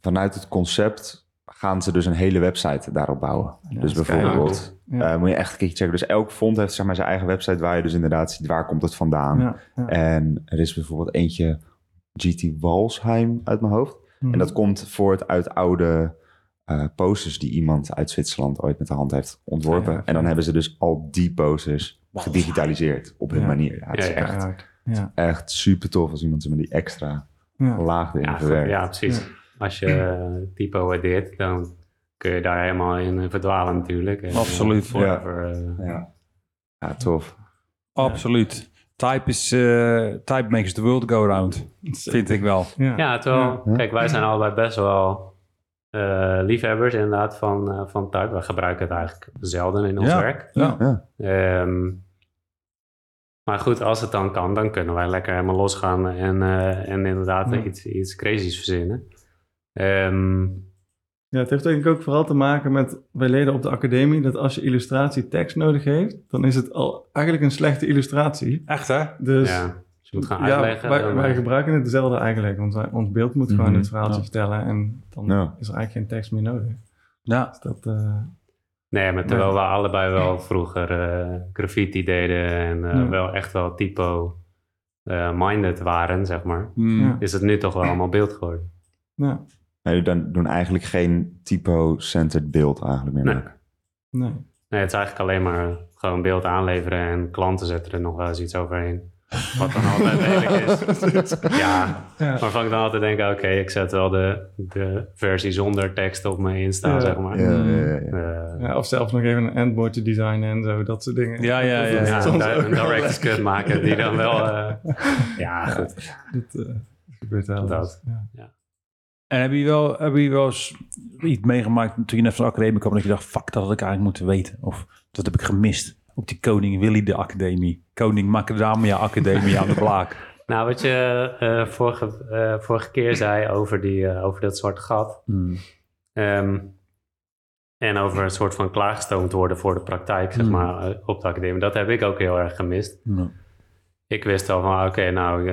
vanuit het concept gaan ze dus een hele website daarop bouwen. Ja, dus is bijvoorbeeld, Ja. eh, moet je echt een keertje checken. Dus elk font heeft zeg maar, zijn eigen website waar je dus inderdaad ziet waar komt het vandaan. En er is bijvoorbeeld eentje, GT Walsheim uit mijn hoofd. Mhm. En dat komt voort uit oude eh, posters die iemand uit Zwitserland ooit met de hand heeft ontworpen. Ja, ja, en dan hebben ze dus al die posters gedigitaliseerd op hun Ja. manier. Ja, het is echt, echt super tof als iemand zeg maar, die extra ja. laag erin goed, verwerkt. ja, precies. Als je eh, typo waardeert, dan kun je daar helemaal in eh, verdwalen natuurlijk. En, eh, Absoluut, forever, eh, Ja. Ja, tof. Absoluut. Type, is, type makes the world go round. Vind ik wel. Ja. Ja, terwijl, Ja. kijk, wij zijn allebei best wel eh, liefhebbers inderdaad van, eh, van type. We gebruiken het eigenlijk zelden in ons Ja. werk. Ja. Ja. Ehm, maar goed, als het dan kan, dan kunnen wij lekker helemaal losgaan en, eh, en inderdaad Ja. iets, iets crazy's verzinnen. Ehm, Ja, het heeft denk ik ook vooral te maken met, wij leren op de academie, dat als je illustratie tekst nodig heeft, dan is het al eigenlijk een slechte illustratie. Echt hè? Dus ja, dus je moet gaan ja, uitleggen. wij, eh, gebruiken hetzelfde eigenlijk, want wij- ons beeld moet gewoon Mhm, het verhaaltje ja. vertellen en dan Ja. is er eigenlijk geen tekst meer nodig. Ja. Dus dat, eh, Nee, maar terwijl we allebei wel vroeger eh, graffiti deden en eh, Ja. wel echt wel typo-minded waren, zeg maar. Ja. is het nu toch wel allemaal beeld geworden. ja, jullie dan doen eigenlijk geen typo-centered beeld eigenlijk meer Nee. maken. nee. Nee, het is eigenlijk alleen maar gewoon beeld aanleveren en klanten zetten er nog wel eens iets overheen. Wat dan altijd lelijk is. Ja, Ja. waarvan ik dan altijd denk, oké, ik zet wel de, de versie zonder tekst op mijn Insta, Ja. zeg maar. Ja, ja, ja, ja. Eh, Ja, of zelfs nog even een endboardje designen en zo, dat soort dingen. Ja, ja, ja. Een, director's leuk. cut maken die dan wel... eh, ja, goed. Dat eh, gebeurt wel. Dat. Ja. En heb je wel, heb je wel eens iets meegemaakt toen je net van de academie kwam... dat je dacht, fuck, dat had ik eigenlijk moeten weten. Of dat heb ik gemist op die Koning Willy de Academie. Koning Macadamia Academie aan de Blaak. Nou, wat je eh, vorige, eh, vorige keer zei over, die, eh, over dat zwarte gat. Hmm. ehm, en over een soort van klaargestoomd worden voor de praktijk, zeg Hmm. maar, op de academie. Dat heb ik ook heel erg gemist. Ik wist al van, oké, nou,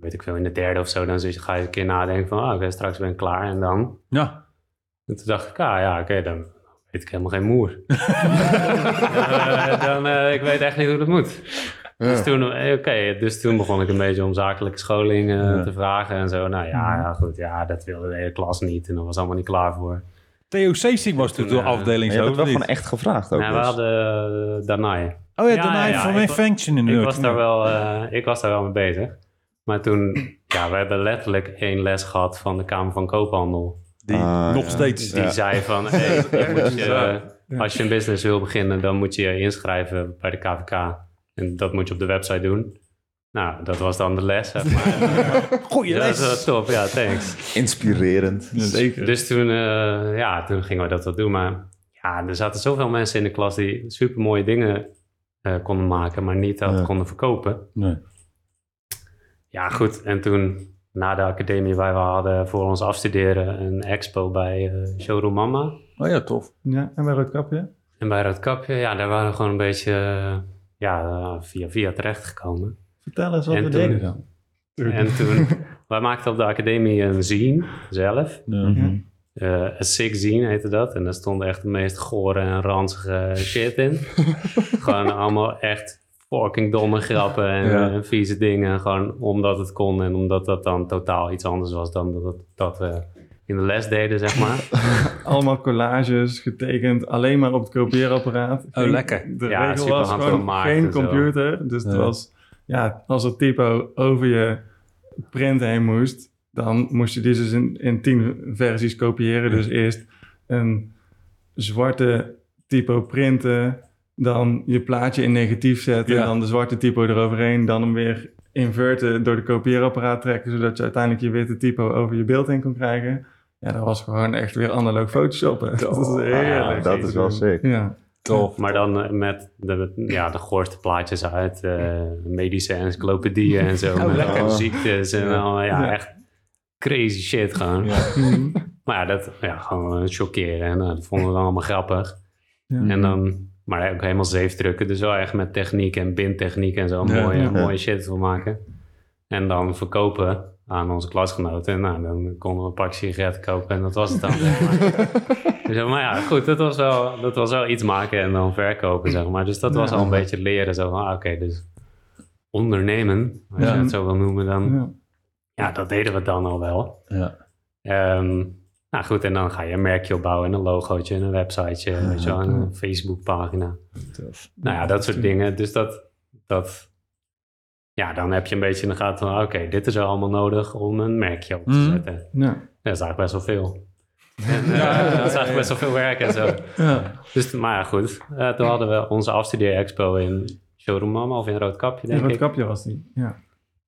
weet ik veel, in de derde of zo, dan ga je een keer nadenken van, ah, oké, straks ben ik klaar. En dan? Ja. En toen dacht ik, ah ja, oké, dan weet ik helemaal geen moer. Eh, dan, eh, ik weet echt niet hoe dat moet. Dus, toen, eh, oké, dus toen begon ik een beetje om zakelijke scholing eh, Ja. te vragen en zo. Nou ja, ja, goed, ja, dat wilde de hele klas niet en dat was allemaal niet klaar voor. Theo Seesing was toen de Toen, eh, Maar je hebt wel gewoon echt gevraagd ook. Nou, we dus. hadden uh, Danai. Oh ja, Ja, daarna ja, ja, van mijn function in de Ik was, daar wel, eh, ik was daar wel mee bezig. Maar toen, ja, we hebben letterlijk één les gehad van de Kamer van Koophandel. Die Ah, nog ja. steeds. Die Ja. zei van, hey, je Ja. als je een business wil beginnen, dan moet je je inschrijven bij de KVK. En dat moet je op de website doen. Nou, dat was dan de les, zeg maar. Goeie dat les. is wel top, ja, thanks. Inspirerend. Zeker. Dus toen, eh, ja, toen gingen we dat wel doen. Maar ja, er zaten zoveel mensen in de klas die super mooie dingen eh, konden maken, maar niet dat Ja. konden verkopen. Nee. Ja, goed. En toen, na de academie, wij hadden voor ons afstuderen een expo bij eh, Showroom Mama. Oh ja, tof. Ja, en bij Roodkapje? En bij Roodkapje, ja, daar waren we gewoon een beetje ja, via via terechtgekomen. Vertel eens wat En we toen- deden dan. En toen, wij maakten op de academie een zine zelf. Mhm. Eh, een sick zine heette dat. En daar stond echt de meest gore en ranzige shit in. gewoon allemaal echt fucking domme grappen en Ja. eh, vieze dingen. Gewoon omdat het kon en omdat dat dan totaal iets anders was dan dat, dat we in de les deden, zeg maar. Allemaal collages getekend, alleen maar op het kopieerapparaat. Oh, lekker. De Ja, regel was gewoon geen zo. computer. Dus het was, ja, als er typo over je print heen moest, dan moest je die dus in, in tien versies kopiëren. Dus eerst een zwarte typo printen, dan je plaatje in negatief zetten, Ja. dan de zwarte typo eroverheen, dan hem weer inverten door de kopieerapparaat trekken, zodat je uiteindelijk je witte typo over je beeld heen kon krijgen. Ja, dat was gewoon echt weer analoog photoshoppen. Dat is heerlijk. Ah, dat is wel sick. Ja. Tof. Maar dan eh, met de, ja, de goorste plaatjes uit eh, medische encyclopedieën en zo. met lekker. allemaal ziektes en Ja. al, ja, Ja. echt crazy shit gewoon. Maar ja, dat ja, gewoon chockeren. En nou, dat vonden we dan allemaal grappig. Ja. En dan, maar ook helemaal zeefdrukken. Dus wel echt met techniek en bindtechniek en zo Ja. mooie, Ja. mooie shit voor maken. En dan verkopen aan onze klasgenoten. En nou, dan konden we een pak sigaretten kopen en dat was het dan. zeg maar. Dus, maar ja, goed, dat was, wel, dat was wel iets maken en dan verkopen, zeg maar. Dus dat was Ja. al een beetje leren. Zo van, ah, oké, dus ondernemen, als Ja. je het zo wil noemen, dan... Ja. Ja, dat deden we dan al wel. Ja. Ehm, nou goed, en dan ga je een merkje opbouwen en een logootje en een websiteje, weet je wel, en een Facebookpagina. Nou ja, dat soort dingen. Dus dat, dat, ja, dan heb je een beetje in de gaten van, oké, dit is er allemaal nodig om een merkje op te Mhm. zetten. Ja. Dat is eigenlijk best wel veel. En, eh, dat is eigenlijk best wel veel werk en zo. Ja. Dus, maar ja, goed. Eh, toen hadden we onze afstudeer-expo in Showroom Mama of in Roodkapje, denk rood ik. kapje was die. Ja.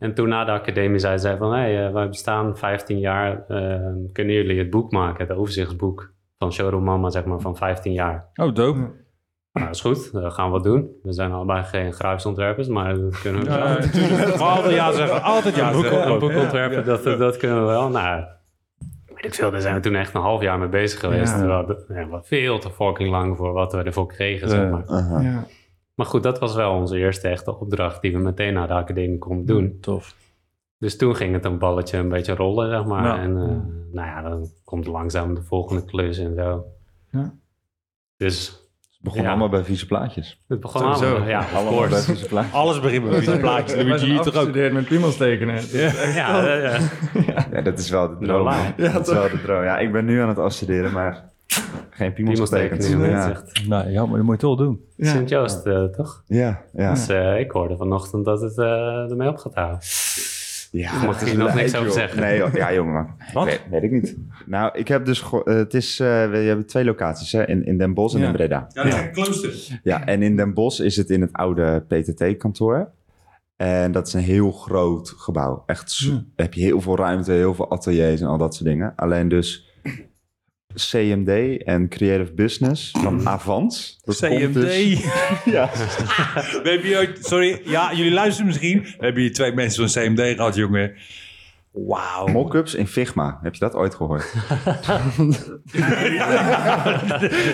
En toen na de academie zei zij van... hé, hey, eh, wij bestaan 15 jaar. eh, kunnen jullie het boek maken? Het overzichtsboek van Showroom Mama, zeg maar, van 15 jaar. Oh, dope. Nou, dat is goed. Dat gaan we wat doen. We zijn allebei geen grafisch ontwerpers, maar dat kunnen we wel. Ja, natuurlijk. altijd ja zeggen. Altijd ja een boek, zeggen. een boek ontwerpen, dat, dat kunnen we wel. Nou, weet ik veel, daar zijn we toen echt een half jaar mee bezig geweest. Ja. Terwijl de- ja, wat veel te fucking lang voor wat we ervoor kregen, zeg maar. Maar goed, dat was wel onze eerste echte opdracht die we meteen na de academie konden doen. Tof. Dus toen ging het een balletje een beetje rollen, zeg maar. Ja. En eh, nou ja, dan komt langzaam de volgende klus en zo. Ja. Dus Het begon Ja. allemaal bij vieze plaatjes. het begon Sowieso. allemaal, ja, Allemaal bij vieze plaatjes. Alles begint met deze plaatjes. Dan We moet je zijn hier toch ook. met piemels tekenen. Ja, eh, ja. Ja, dat is wel de droom. hè. dat is wel de droom. Ja, ik ben nu aan het afstuderen, maar geen piemels Piemels getekend. tekenen, Ja. zegt Nou ja, maar dat moet je toch doen. Ja. Sint-Joost, eh, toch? Ja, ja. Dus eh, ik hoorde vanochtend dat het eh, ermee op gaat houden. ja Mag het je nog niks over zeggen? Nee, joh. ja jongen, Wat? Weet, weet ik niet. Nou, ik heb dus, het is, eh, we hebben twee locaties, hè, in, in Den Bosch en Ja. in Breda. Ja, een klooster. Ja, en in Den Bosch is het in het oude PTT-kantoor. En dat is een heel groot gebouw. Echt, Hmm. heb je heel veel ruimte, heel veel ateliers en al dat soort dingen. Alleen dus CMD en Creative Business van Avans. Dat komt CMD. dus- ja. We hebben hier sorry, ja, jullie luisteren misschien. We hebben hier twee mensen van CMD gehad, jongen. Wauw. Mockups in Figma. Heb je dat ooit gehoord?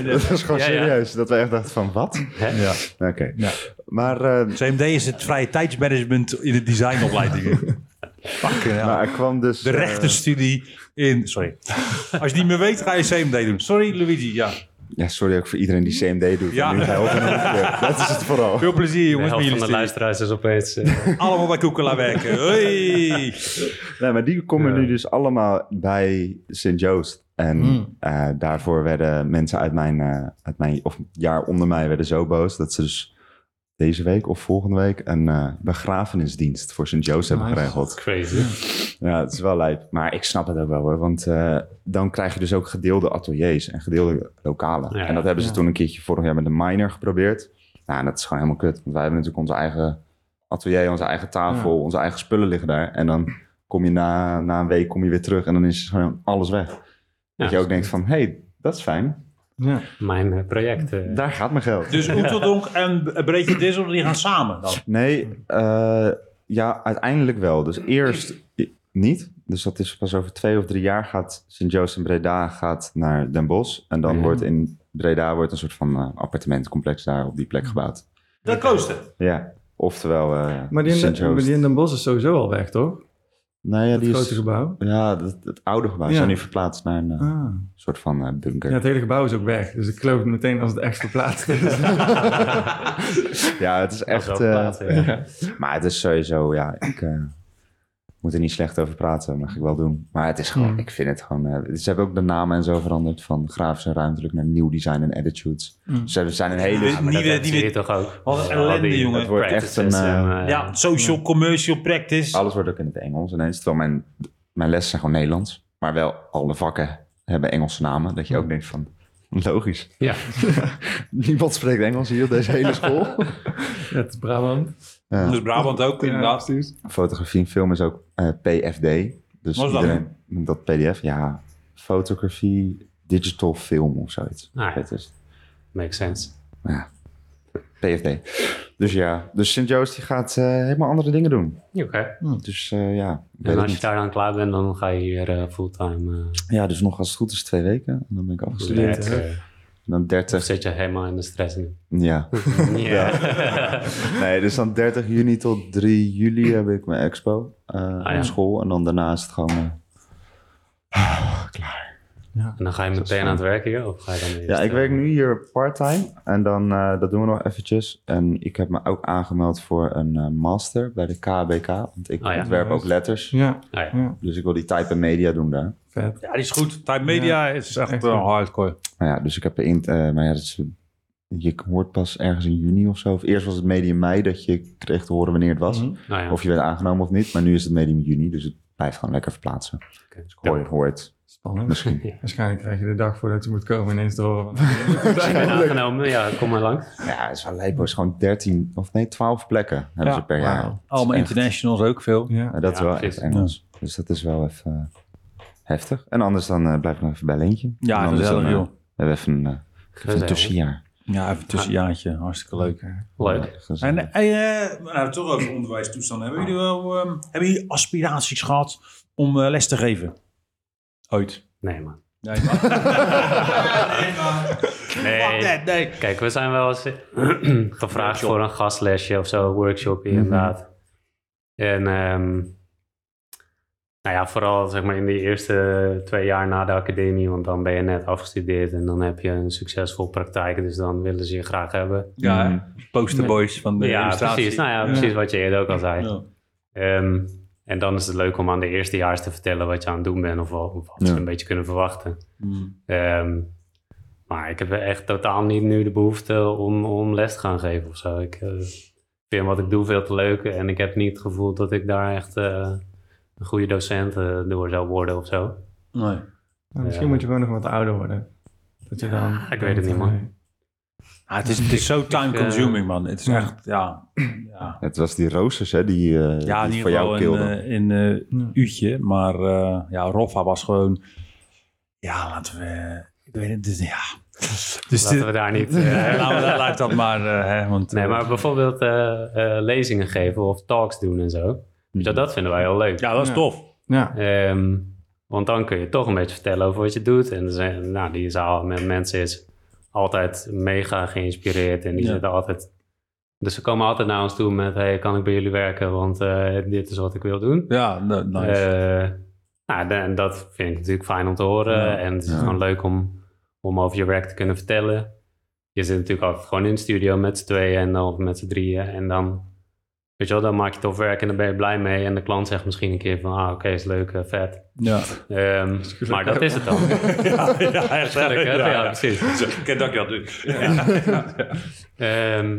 dat was gewoon serieus. Dat we echt dachten van, wat? Ja. Oké. Ja. Maar, eh, CMD is het vrije tijdsmanagement in de designopleidingen. Fucking hell. maar er kwam dus... De eh, rechtenstudie in... Sorry. Als je niet meer weet, ga je CMD doen. Sorry, Luigi. Ja. ja, sorry ook voor iedereen die CMD doet. Ja. Nu helpen en ja, dat is het vooral. Veel plezier, De jongens, jullie van de luisteraars is opeens... eh, Allemaal bij Koekela werken. Hoi. Nee, maar die komen Ja. nu dus allemaal bij St. Joost. En Hmm. eh, daarvoor werden mensen uit mijn, eh, uit mijn of jaar onder mij werden zo boos dat ze dus deze week of volgende week een eh, begrafenisdienst voor St. Hebben Nice. geregeld. crazy. Ja, het is wel lijp. Maar ik snap het ook wel hoor. Want eh, dan krijg je dus ook gedeelde ateliers en gedeelde lokalen. Ja. en dat hebben ze Ja. toen een keertje vorig jaar met de Miner geprobeerd. Nou, en dat is gewoon helemaal kut. Want wij hebben natuurlijk onze eigen atelier, onze eigen tafel, onze eigen spullen liggen daar. En dan kom je na, na een week kom je weer terug en dan is gewoon alles weg. Dat je ook denkt van, hé, hey, dat is fijn. Ja. Mijn eh, project. eh, Daar gaat mijn geld. Dus Oeteldonk en Breedje Dissel, die gaan samen dan? Nee, eh, ja, uiteindelijk wel. Dus eerst niet. Dus dat is pas over twee of drie jaar gaat St. Joost in Breda gaat naar Den Bosch. En dan Ja. wordt in Breda wordt een soort van eh, appartementencomplex daar op die plek gebouwd. De klooster. Ja, oftewel eh Maar die, in maar die in Den Bosch is sowieso al weg, toch? Nou ja, Het die grote is, gebouw. ja, het, het oude gebouw. Ze Ja. zijn nu verplaatst naar een eh, Ah. soort van eh, bunker. Ja, het hele gebouw is ook weg. Dus ik geloof het meteen als het echt verplaatst is. Ja, het is echt... eh, ja. Maar het is sowieso, ja, ik eh, moet er niet slecht over praten, mag ik wel doen. Maar het is gewoon, Hmm. ik vind het gewoon, eh, ze hebben ook de namen en zo veranderd van grafisch en ruimtelijk naar nieuw design en attitudes. Hmm. Ze hebben- zijn een hele, Ja, Maar dat zie weer- je toch ook? Wat een ellende, die jongen. Het wordt echt een, eh, en, eh, Ja, social commercial practice. alles wordt ook in het Engels ineens. Terwijl mijn, mijn lessen zijn gewoon Nederlands, maar wel alle vakken hebben Engelse namen. Dat je ook denkt van, logisch. Ja. Niemand spreekt Engels hier op deze hele school. Ja, het is Brabant. Ja. Dus Brabant ook, inderdaad. Ja. Fotografie en film is ook eh, PFD. Dus Wat is dat? iedereen noemt dat PDF. Ja, fotografie, digital film of zoiets. Ah, ja. Dat is Makes sense. ja, PFD. Dus ja, dus St. Joost die gaat eh, helemaal andere dingen doen. Oké. Dus eh, ja, En het als je niet. daar dan klaar bent, dan ga je hier fulltime... eh, Ja, dus nog als het goed is twee weken. En dan ben ik afgestudeerd. Dan Of 30, zit je helemaal in de stress nu? ja. Ja. Nee, dus dan 30 juni tot 3 juli heb ik mijn expo ja. op school. En dan daarna is het gewoon... eh, klaar. En dan ga je meteen aan het werken hier? Of ga je dan Ja, ik werk nu hier part-time en dan eh, dat doen we nog eventjes. En ik heb me ook aangemeld voor een eh, master bij de KBK, want ik ja. ontwerp ook letters. Ja, Ah, ja. ja, Dus ik wil die type en media doen daar. vet. Ja, die is goed. Type Media is echt, echt eh, goed. hardcore. Nou ja, dus ik heb in, eh, maar ja, dat is, je hoort pas ergens in juni of zo. Of eerst was het medium mei dat je kreeg te horen wanneer het was. Mhm. Nou ja. Of je werd aangenomen of niet. Maar nu is het medium juni, dus het blijft gewoon lekker verplaatsen. Oké. Dus ik hoor, hoor het Spannend. misschien. Waarschijnlijk krijg je de dag voordat je moet komen ineens te horen. Aangenomen, ja, kom maar langs. Ja, het is wel leuk. Het is gewoon 13 of nee, 12 plekken hebben Ja. ze per jaar. Allemaal Echt. internationals ook veel. ja. Ja, dat is wel precies. echt Engels. Dus dat is wel even eh, heftig. En anders dan eh, blijf ik nog even bij Leentje. Ja, anders gezellig, dan, eh, joh. we hebben even een, even een Gezellig. tussenjaar. Ja, even een tussenjaartje. Hartstikke leuk. Leuk. En eh, nou, toch over onderwijstoestanden. Hebben jullie wel ehm, hebben jullie aspiraties gehad om eh, les te geven? Ooit? Nee, man. Nee, nee, Nee. nee. Kijk, we zijn wel eens gevraagd voor een gastlesje of zo, workshop inderdaad. En ehm, nou ja, vooral zeg maar in de eerste twee jaar na de academie, want dan ben je net afgestudeerd en dan heb je een succesvol praktijk, dus dan willen ze je graag hebben. Ja, Mhm. hè? posterboys van de ja, illustratie. precies. Nou ja, precies wat je eerder ook al zei. Ja. Ehm, en dan is het leuk om aan de eerstejaars te vertellen wat je aan het doen bent of, wat- ze Ja. een beetje kunnen verwachten. Mm. Ehm, maar ik heb echt totaal niet nu de behoefte om, om les te gaan geven of zo. Ik eh, vind wat ik doe veel te leuk en ik heb niet het gevoel dat ik daar echt eh, een goede docent eh, door zou worden of zo. Nee. Maar misschien moet je gewoon nog wat ouder worden. Dat je dan... ik weet het niet, man. Ah, het, is, het is zo time Ik, eh, consuming, man. Het is ja. echt, ja. ja. Het was die roosters, hè, die, eh Ja, in die voor jou een, kilden. eh, een eh, Ja. uurtje. Maar eh, ja, Roffa was gewoon... Ja, laten we... Ik weet het, dus ja... Dus Laten dit- we daar niet... laten we laat dat maar, hè, want... nee, maar bijvoorbeeld eh, eh, lezingen geven of talks doen en zo. Weet je, dat vinden wij heel leuk. Ja, dat is Ja. tof. Ja, Ehm, want dan kun je toch een beetje vertellen over wat je doet. En nou, die zaal met mensen is altijd mega geïnspireerd. En die Ja. zitten altijd... Dus ze komen altijd naar ons toe met... Hey, kan ik bij jullie werken? Want eh, dit is wat ik wil doen. Ja, no- nice. Eh, nou, en dat vind ik natuurlijk fijn om te horen. Ja. En het is Ja. gewoon leuk om, om over je werk te kunnen vertellen. Je zit natuurlijk altijd gewoon in de studio met z'n tweeën en dan, of met z'n drieën. En dan, weet je wel, dan maak je tof werk en dan ben je blij mee. En de klant zegt misschien een keer van, ah, oké, is leuk, eh, vet. ja. Ehm, maar dat is het dan. ja, ja, echt. Hè? Ja, Ja, ja. precies. Ik ken dat. Ehm,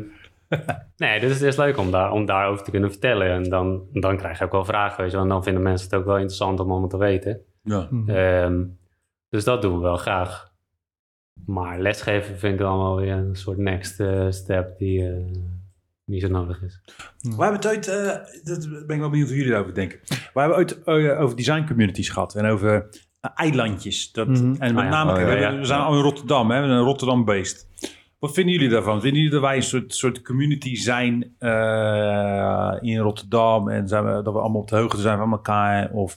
nee, dus het is leuk om, daar, om daarover te kunnen vertellen. En dan, dan krijg je ook wel vragen, weet je wel. En dan vinden mensen het ook wel interessant om allemaal te weten. Ja. Ehm, dus dat doen we wel graag. Maar lesgeven vind ik dan wel weer een soort next eh, step die eh, niet zo nodig is. We hebben het ooit, eh, dat ben ik wel benieuwd hoe jullie daarover denken. We hebben ooit eh, over design communities gehad en over eh, eilandjes. Dat, Mhm. En met Ah, ja. name, Oh, ja, we, ja. we zijn al in Rotterdam, hè, we zijn Rotterdam based. Wat vinden jullie daarvan? Vinden jullie dat wij een soort, soort community zijn eh, in Rotterdam en zijn we, dat we allemaal op de hoogte zijn van elkaar? Of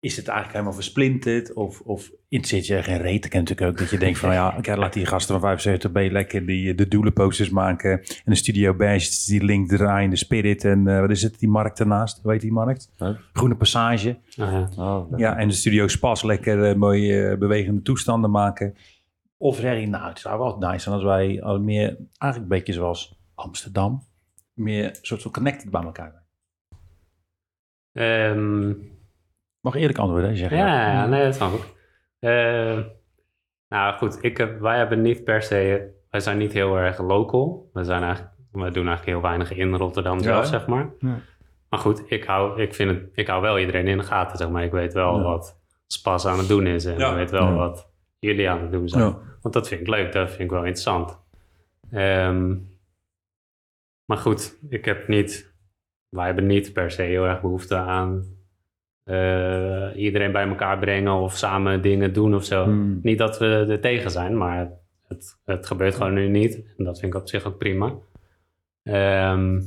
is het eigenlijk helemaal versplinterd? Of, of interesseert je geen reet? Ik ken natuurlijk ook dat je denkt van ja, oké, laat die gasten van 75B lekker die, de doelenposters maken. En de Studio Badge, die link draaien, de Spirit en eh, wat is het, die markt ernaast? Hoe heet die markt? Huh? Groene Passage. Ah, ja. Oh, Ja, en de Studio Spas lekker eh, mooie eh, bewegende toestanden maken. Of zeg je, nou, het zou wel nice zijn als wij al meer, eigenlijk een beetje zoals Amsterdam, meer soort van connected bij elkaar zijn. Ehm, Mag eerlijk antwoorden, hè, zeg je. ja, ja, nee, dat snap ik. Eh, nou goed, ik heb, wij hebben niet per se, wij zijn niet heel erg local. We, zijn eigenlijk, we doen eigenlijk heel weinig in Rotterdam zelf, zeg maar. Ja. Maar goed, ik hou, ik, vind het, ik hou wel iedereen in de gaten, zeg maar. Ik weet wel Ja. wat Spas aan het doen is en Ja. ik weet wel Ja. wat jullie aan het doen zijn. Ja. Want dat vind ik leuk, dat vind ik wel interessant. Ehm, maar goed, ik heb niet, wij hebben niet per se heel erg behoefte aan eh, iedereen bij elkaar brengen of samen dingen doen of zo. Hmm. Niet dat we er tegen zijn, maar het, het gebeurt gewoon nu niet. En dat vind ik op zich ook prima. Ehm,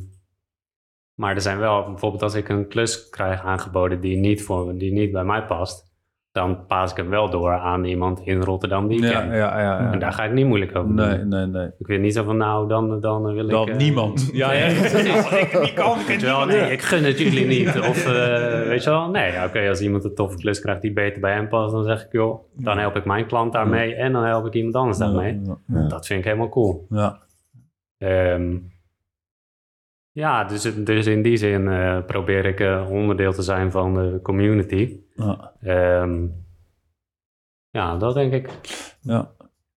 maar er zijn wel, bijvoorbeeld als ik een klus krijg aangeboden die niet, voor, die niet bij mij past, dan paas ik hem wel door aan iemand in Rotterdam die ik Ja, ken. ja, ja, ja. En daar ga ik niet moeilijk over doen. Nee, nee, nee. Ik weet niet zo van, nou, dan, dan wil ik... Dan eh, niemand. Ja, ja. Nee, ik niet kan, ik wel, nee, ik gun het jullie niet. Of eh, weet je wel, nee, oké, als iemand een toffe klus krijgt die beter bij hem past, dan zeg ik, joh, dan help ik mijn klant daarmee en dan help ik iemand anders daarmee. Dat vind ik helemaal cool. Ja. Ehm, ja, dus, dus in die zin eh, probeer ik eh, onderdeel te zijn van de community. Ja. Ehm, ja, dat denk ik. ja.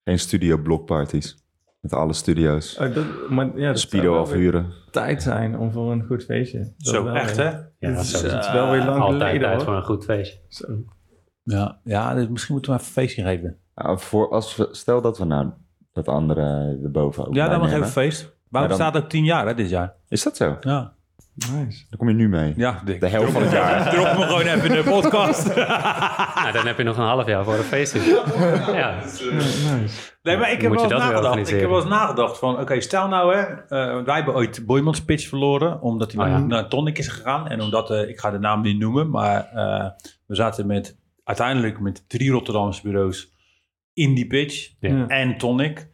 Geen studio blockparties. Met alle studio's. Oh, dat, maar ja, dat Speedo afhuren. tijd zijn om voor een goed feestje. Dat Zo, wel echt weer. hè? Ja, Het is, wel weer lang Altijd geleden voor een goed feestje. Zo. Ja, ja dus misschien moeten we even een feestje geven. Voor als we, stel dat we nou dat andere erboven ook Ja, dan nog even feest. Waarom dan- staat ook tien jaar hè, dit jaar? Is dat zo? Ja. Nice. Dan kom je nu mee. Ja, dik. De helft van het jaar. Drop me gewoon even in de podcast. Nou, dan heb je nog een half jaar voor een feestje. ja. nice. Nee, maar ik heb wel eens nagedacht. Ik heb wel eens nagedacht van, oké, stel nou hè, eh, wij hebben ooit Boymans Pitch verloren, omdat hij Oh, naar, ja. naar Tonic is gegaan. En omdat, eh, ik ga de naam niet noemen, maar eh, we zaten met, uiteindelijk met drie Rotterdamse bureaus in die pitch. Ja. en Tonic.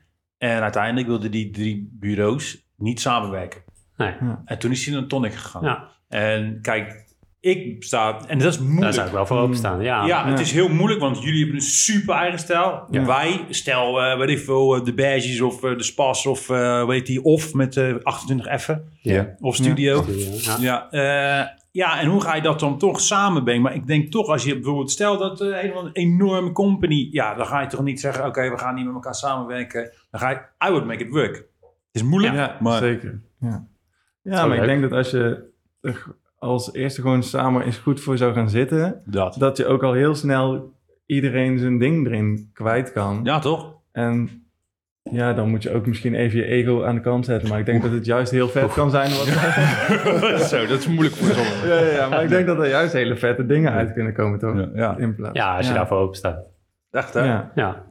En uiteindelijk wilden die drie bureaus niet samenwerken. Nee. En toen is hij naar Tonic gegaan. Ja, En kijk, ik sta, en dat is daar moeilijk. zou ik wel voor openstaan. Ja, Ja, het Ja. is heel moeilijk, want jullie hebben een super eigen stijl. Ja. Wij, stel, eh weet ik veel, eh, de badges of eh, de spas of eh, weet die, of met eh 28 F'en Ja. of studio. Ja. Ja, eh, ja, en hoe ga je dat dan toch samenbrengen? Maar ik denk toch, als je bijvoorbeeld, stel dat eh, een, van een enorme company, ja, dan ga je toch niet zeggen, oké, we gaan niet met elkaar samenwerken. Dan ga je, I would make it work. Het is moeilijk, Ja, maar zeker. Ja, ja maar ik denk dat als je er als eerste gewoon samen eens goed voor zou gaan zitten, dat. dat je ook al heel snel iedereen zijn ding erin kwijt kan. Ja, toch? En Ja, dan moet je ook misschien even je ego aan de kant zetten. Maar ik denk dat het juist heel vet kan zijn. Wat... Zo, dat is moeilijk voor sommigen. ja, ja, maar ik denk dat er juist hele vette dingen uit kunnen komen, toch? Ja, ja. In plaats. Ja, als je Ja. daarvoor open staat. Echt hè? Ja. Ja.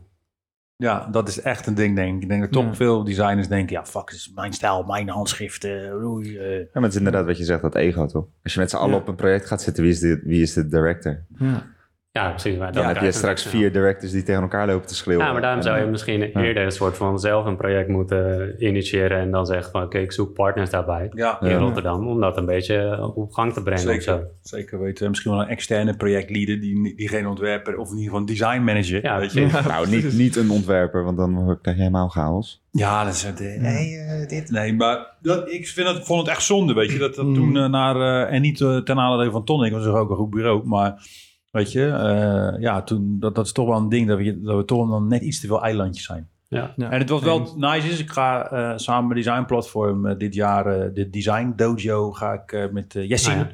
Ja, dat is echt een ding denk ik. Ik denk dat toch Ja. veel designers denken, ja fuck, het is mijn stijl, mijn handschriften. roei, eh. Ja, maar het is inderdaad wat je zegt, dat ego toch? Als je met z'n allen Ja. op een project gaat zitten, wie is de, wie is de director? Ja. Ja precies. Maar Dan heb je straks vier directors die tegen elkaar lopen te schreeuwen. Ja, maar daarom zou je misschien eerder een soort van zelf een project moeten initiëren en dan zeggen van oké, ik zoek partners daarbij Ja, in Ja. Rotterdam om dat een beetje op gang te brengen of zo. zeker. Zeker weten. Misschien wel een externe projectleader, die, die geen ontwerper of in ieder geval een design manager. Ja, weet je. Nou, niet, niet een ontwerper, want dan word- krijg je helemaal chaos. Ja, dat is het. eh, Nee, eh, dit. Nee, maar dat, ik vind het, vond het echt zonde, weet je. Dat, dat Mm. toen eh, naar, eh, en niet ten aanleiding van Tonic, want dat is ook een goed bureau. Maar weet je, eh, ja, toen, dat, dat is toch wel een ding dat we, dat we toch dan net iets te veel eilandjes zijn. Ja. Ja. En het was wel nice is, ik ga eh, samen met Design Platform eh, dit jaar, de Design Dojo, ga ik eh, met uh, Jessin,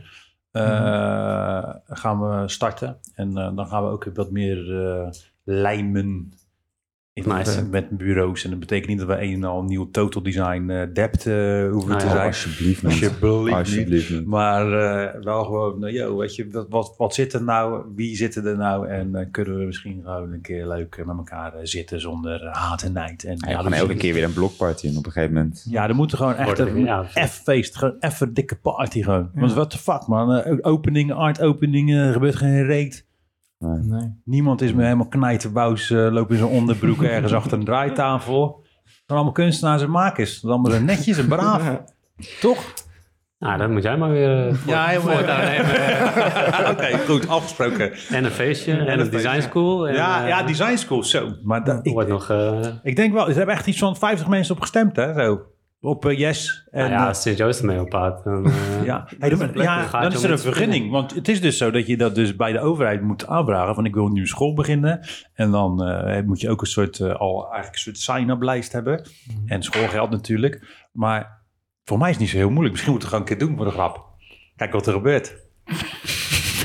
Ah, eh, gaan we starten. En eh, dan gaan we ook wat meer eh, lijmen Nice. met, met bureaus. En dat betekent niet dat we een en al nieuw total design eh depth eh, hoeven Nou te ja, zijn. Alsjeblieft niet. Alsjeblieft niet. Alsjeblieft niet. Maar eh, wel gewoon, nou, yo, weet je, wat, wat, wat zit er nou? Wie zitten er nou? En kunnen we misschien gewoon een keer leuk met elkaar zitten zonder haat en nijd. En, Ja, ja, dus- elke keer weer een blokparty en op een gegeven moment... ja, er moet er gewoon echt een ja, F-feest, gewoon even dikke party gewoon. Want what the fuck man, openingen, art-openingen, er gebeurt geen reet. Nee. Niemand is meer helemaal knijterbuis, eh loopt in zijn onderbroek ergens achter een draaitafel. Van allemaal kunstenaars en makers. Dat allemaal zo netjes en braaf, Ja. toch? Nou, dat moet jij maar weer eh, voor, Ja, helemaal. Oké, goed, afgesproken. En een feestje en een design school. En, ja, eh, ja, design school, zo. Maar dat, ik, wordt nog... eh, ik denk wel, er hebben echt iets van 50 mensen op gestemd, hè, zo. Op eh, Yes. En, nou ja, eh, als Sint-Joost ermee ophaalt. Dan, eh, Ja, hey, dan, ja, gaat dan is er een vergunning. Want het is dus zo dat je dat dus bij de overheid moet aanvragen. Van ik wil een nieuwe school beginnen. En dan eh, moet je ook een soort, eh, al eigenlijk een soort sign-up lijst hebben. En schoolgeld natuurlijk. Maar voor mij is het niet zo heel moeilijk. Misschien moeten we het gewoon een keer doen voor de grap. Kijk wat er gebeurt.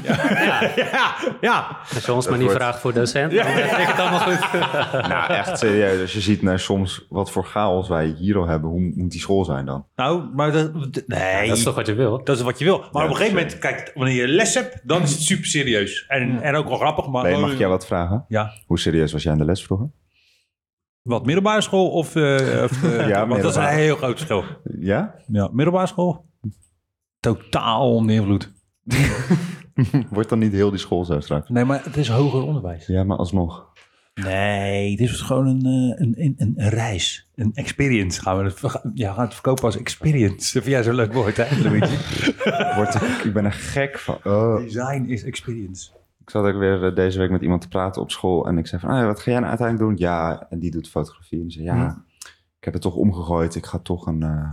Ja, ja, ja. Als je ons maar niet wordt- vraagt voor docent, dan vind ik het allemaal goed. Nou, echt serieus. Als je ziet naar soms wat voor chaos wij hier al hebben, hoe moet die school zijn dan? Nou, maar dat, nee, Dat is toch wat je wil? dat is wat je wil. Maar Ja, op een gegeven moment, kijk, wanneer je les hebt, dan is het super serieus. En, en ook wel grappig. Maar Nee, mag ik jou wat vragen? Ja. Hoe serieus was jij in de les vroeger? Wat, middelbare school of... eh, of eh, Ja, want dat is een heel groot verschil. Ja? Ja, middelbare school? Totaal onder invloed. Wordt dan niet heel die school zo straks? Nee, maar het is hoger onderwijs. Ja, maar alsnog. Nee, dit is gewoon een, eh, een, een, een, reis. Een experience. Gaan we het, ja, we gaan het verkopen als experience. Dat vind jij zo'n leuk woord, hè, Luigi? Wordt, ik ben er gek van. Oh. Design is experience. Ik zat ook weer eh, deze week met iemand te praten op school. En ik zei van, ah, wat ga jij nou uiteindelijk doen? Ja, en die doet fotografie. En die zei, ja, ik heb het toch omgegooid. Ik ga toch een eh,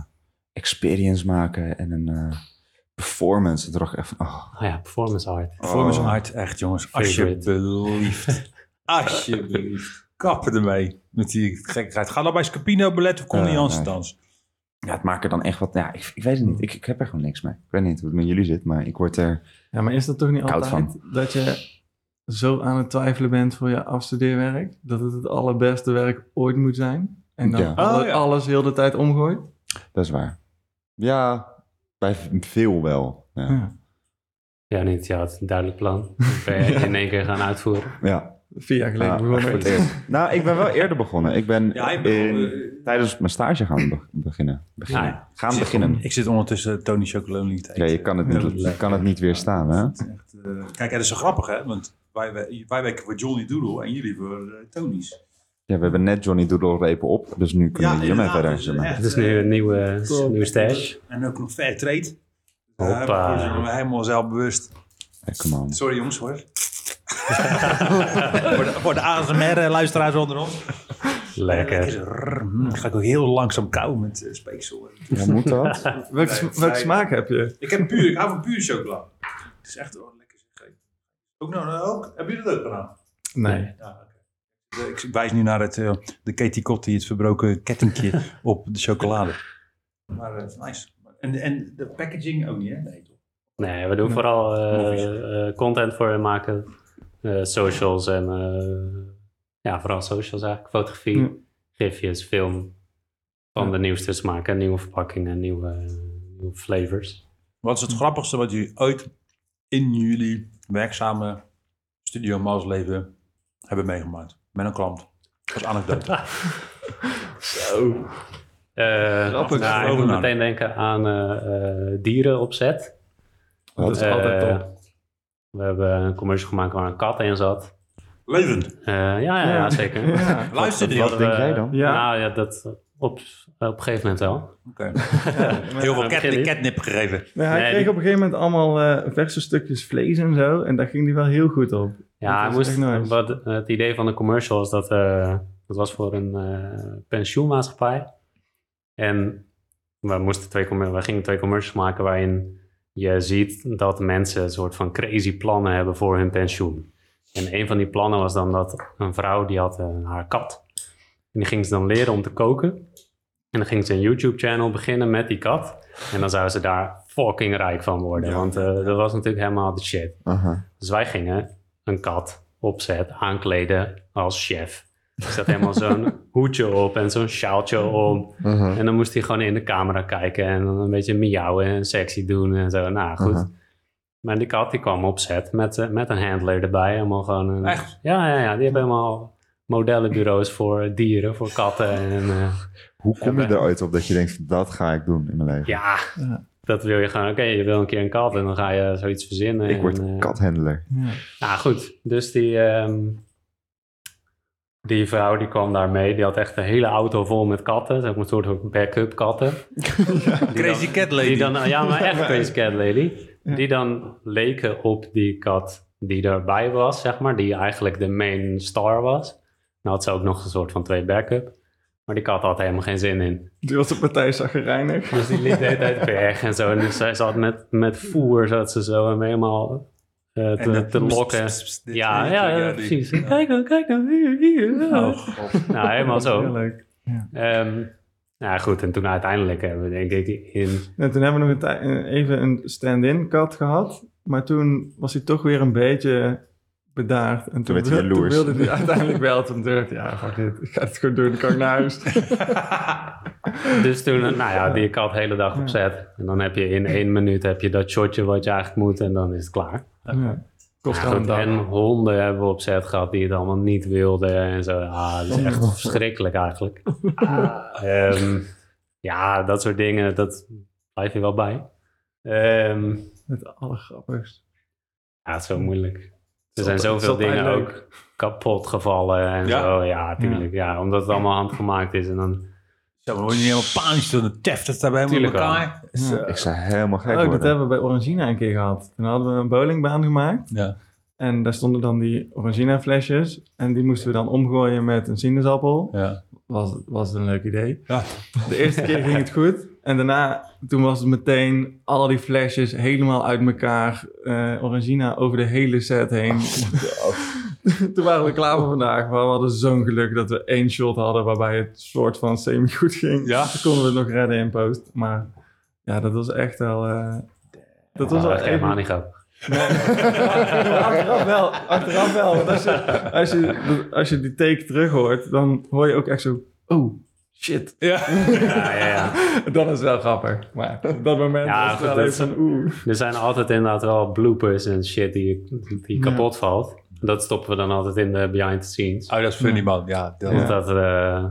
experience maken en een performance. Dacht ik echt van, oh, Oh ja, performance art. Performance Oh. art, echt jongens. Favorite. Alsjeblieft. Alsjeblieft. Kappen ermee. Met die gekkigheid. Ga dan bij Scapino Ballet of Jansen nee. dansen. ja, het maakt er dan echt wat... Ja, ik, ik weet het niet. Ik, ik heb er gewoon niks mee. Ik weet niet hoe het met jullie zit, maar ik word er... Ja, maar is dat toch niet altijd dat je zo aan het twijfelen bent voor je afstudeerwerk? Dat het het allerbeste werk ooit moet zijn? En dan Ja. alle- Oh, ja. alles heel de tijd omgooit? Dat is waar. Ja, bij veel wel. Ja. Ja. Ja, niet. Ja, het is een duidelijk plan. Dat ben je in één keer gaan uitvoeren. ja. Vier jaar geleden begonnen. het eerst. nou, ik ben wel eerder begonnen. Ik ben Ja, ik ben in- eh, tijdens mijn stage gaan be- beginnen. beginnen. Ja, ja. Gaan Ik zit- beginnen. Ik zit ondertussen Tony Chocolonely te eten. Ja, je kan het niet, je kan het niet weerstaan, hè? Echt, eh, kijk, het is zo grappig, hè? Want wij, wij, wij werken voor Johnny Doodle en jullie voor uh, Tony's. Ja, we hebben net Johnny Doodle repen op, dus nu kunnen we hiermee verder. dus, maar. echt, Het is nu een nieuwe, Top. nieuwe stash. En ook nog fair trade. Hoppa. Ik ben helemaal zelfbewust. Hey, come on. Sorry jongens hoor. voor, de, voor de ASMR-luisteraars onder ons. Lekker. Dan ga ik ook heel langzaam kauwen met uh, speeksel. Ja, moet dat? Welke, sma- welke smaak heb je? Ik heb puur, ik hou van puur chocola. Het is echt wel lekker. zeg. Ook nou, nou ook? Hebben jullie dat ook gedaan? Nee. Ja. Ik wijs nu naar het, eh, de Katie Kotti, het verbroken kettingje op de chocolade. Maar het is nice. En, en de packaging ook niet, hè? Nee, toch? Nee, we doen vooral eh, eh, content voor hen maken. Eh, socials en... eh, ja, vooral socials eigenlijk. Fotografie. Ja. gifjes, film van de nieuwste smaken, nieuwe verpakkingen, nieuwe, nieuwe flavors. Wat is het grappigste wat jullie ooit in jullie werkzame Studio Mals leven hebben meegemaakt? Met een klant. Als anekdote. Eh Grappig. nou, ik moet meteen denken aan eh, eh, dieren op set. Dat is Eh, altijd top. We hebben een commercial gemaakt waar een kat in zat. Levend. Eh, ja, ja, ja, zeker. Ja. Luister die. Wat Oké. denk Eh, jij dan? Ja. Nou ja, dat op, op een gegeven moment wel. Heel veel Ja, cat, niet. catnip gegeven. Nee, hij Nee, kreeg die- op een gegeven moment allemaal eh, verse stukjes vlees en zo. En daar ging hij wel heel goed op. Ja, hij moest, wat, het idee van de commercial was dat eh dat was voor een eh, pensioenmaatschappij. En we, moesten twee, we gingen twee commercials maken waarin je ziet dat mensen een soort van crazy plannen hebben voor hun pensioen. En een van die plannen was dan dat een vrouw die had eh, haar kat. En die ging ze dan leren om te koken. En dan ging ze een YouTube-channel beginnen met die kat. En dan zou ze daar fucking rijk van worden. Want eh, dat was natuurlijk helemaal de shit. Aha. Dus wij gingen een kat opzet aankleden als chef. Er zat helemaal zo'n hoedje op en zo'n sjaaltje om. aha. En dan moest hij gewoon in de camera kijken en dan een beetje miauwen en sexy doen en zo. Nou, goed. Aha. Maar die kat die kwam opzet met, eh, met een handler erbij. Helemaal gewoon een, Echt? Ja, ja, ja. Die hebben helemaal modellenbureaus voor dieren, voor katten. En, eh, Hoe kom je er ooit op dat je denkt, dat ga ik doen in mijn leven? ja, Ja. Dat wil je gewoon. Oké, je wil een keer een kat en dan ga je zoiets verzinnen. ik word en, eh, kathandler. Ja. Nou goed, dus die, ehm, die vrouw die kwam daar mee. Die had echt een hele auto vol met katten. Een soort backup katten. Die Crazy dan- cat lady. Die dan, ja, maar echt crazy cat lady. Ja. Die dan leken op die kat die erbij was, zeg maar. Die eigenlijk de main star was. Nou had ze ook nog een soort van twee backup. Maar die kat had er helemaal geen zin in. Die was de partij zaggerijnig. Dus die liep de hele tijd weg en zo. En dus zij zat met, met voer, zat ze zo hem helemaal eh, te, dat- te lokken. pst, pst, dit- Ja, ja, ja, ja, precies. ja. Kijk nou, kijk nou, hier, hier. Oh, god. Nou, helemaal zo. Heerlijk. Ehm nou goed, en toen uiteindelijk hebben we denk ik in... En toen hebben we nog een eh, even een stand-in kat gehad. Maar toen was hij toch weer een beetje bedaard. En toen, werd hij wil- toen jaloers. wilde hij uiteindelijk wel. Toen dacht ik, ja, fuck it. Ik ga het gewoon doen. Dan kan ik naar huis. Dus toen, nou ja, die kat de hele dag op zet. En dan heb je in één minuut heb je dat shotje wat je eigenlijk moet en dan is het klaar. Ja. Kost Ja, goed, en honden hebben we op zet gehad die het allemaal niet wilden en zo. Ah, dat is echt verschrikkelijk eigenlijk. Ehm, ja, dat soort dingen, dat blijf je wel bij. Ehm, Het allergrappigst. ja, het is zo moeilijk. Er zijn zoveel dingen ook kapot gevallen en Ja? zo. Ja, tuurlijk. Ja. omdat het allemaal handgemaakt is. En dan, Zo, dan word je niet helemaal panisch door de teft. Dat Tuurlijk wel. elkaar. Zo. Ik zou helemaal gek Oh, dat hebben we bij Orangina een keer gehad. Toen hadden we een bowlingbaan gemaakt. Ja. En daar stonden dan die Orangina flesjes. En die moesten we dan omgooien met een sinaasappel. Ja. Was, was het een leuk idee. Ja. De eerste keer ging het goed. En daarna, toen was het meteen al die flesjes helemaal uit elkaar. eh Orangina over de hele set heen. toen waren we klaar voor vandaag. Maar we hadden zo'n geluk dat we één shot hadden waarbij het soort van semi-goed ging. Ja. Toen konden we het nog redden in post. Maar ja, dat was echt wel... eh, dat was wel echt helemaal niet grappig. Nee. achteraf wel, achteraf wel. Want als je, als, je, als je die take terug hoort, dan hoor je ook echt zo... Oh, shit. Ja. Ja, ja, ja. Dan is het wel grappig. Maar op dat moment Ja, was het wel even dat van oeh. Er zijn altijd inderdaad wel bloopers en shit die, die Ja. kapot valt. Dat stoppen we dan altijd in de behind the scenes. Oh, dat is funny, man. Ja, dat, dat, eh,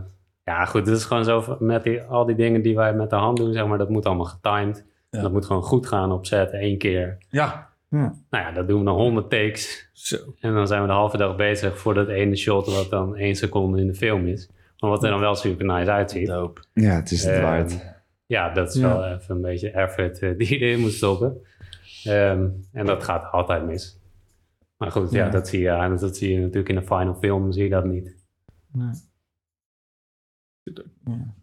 ja, goed, het is gewoon zo met die, al die dingen die wij met de hand doen, zeg maar, dat moet allemaal getimed. Ja. Dat moet gewoon goed gaan op set, één keer. ja. Nou ja, dat doen we dan 100 takes. Zo. En dan zijn we de halve dag bezig voor dat ene shot wat dan één seconde in de film is. Maar wat er dan wel super nice uitziet. Dope. Ja, het is het Ehm, waard. Ja, dat is Ja. wel even een beetje effort eh, die je erin moet stoppen. Ehm, en dat gaat altijd mis. Maar goed, ja, Ja. Dat, zie je, dat zie je natuurlijk in de final film, zie je dat niet. Nee. Ja.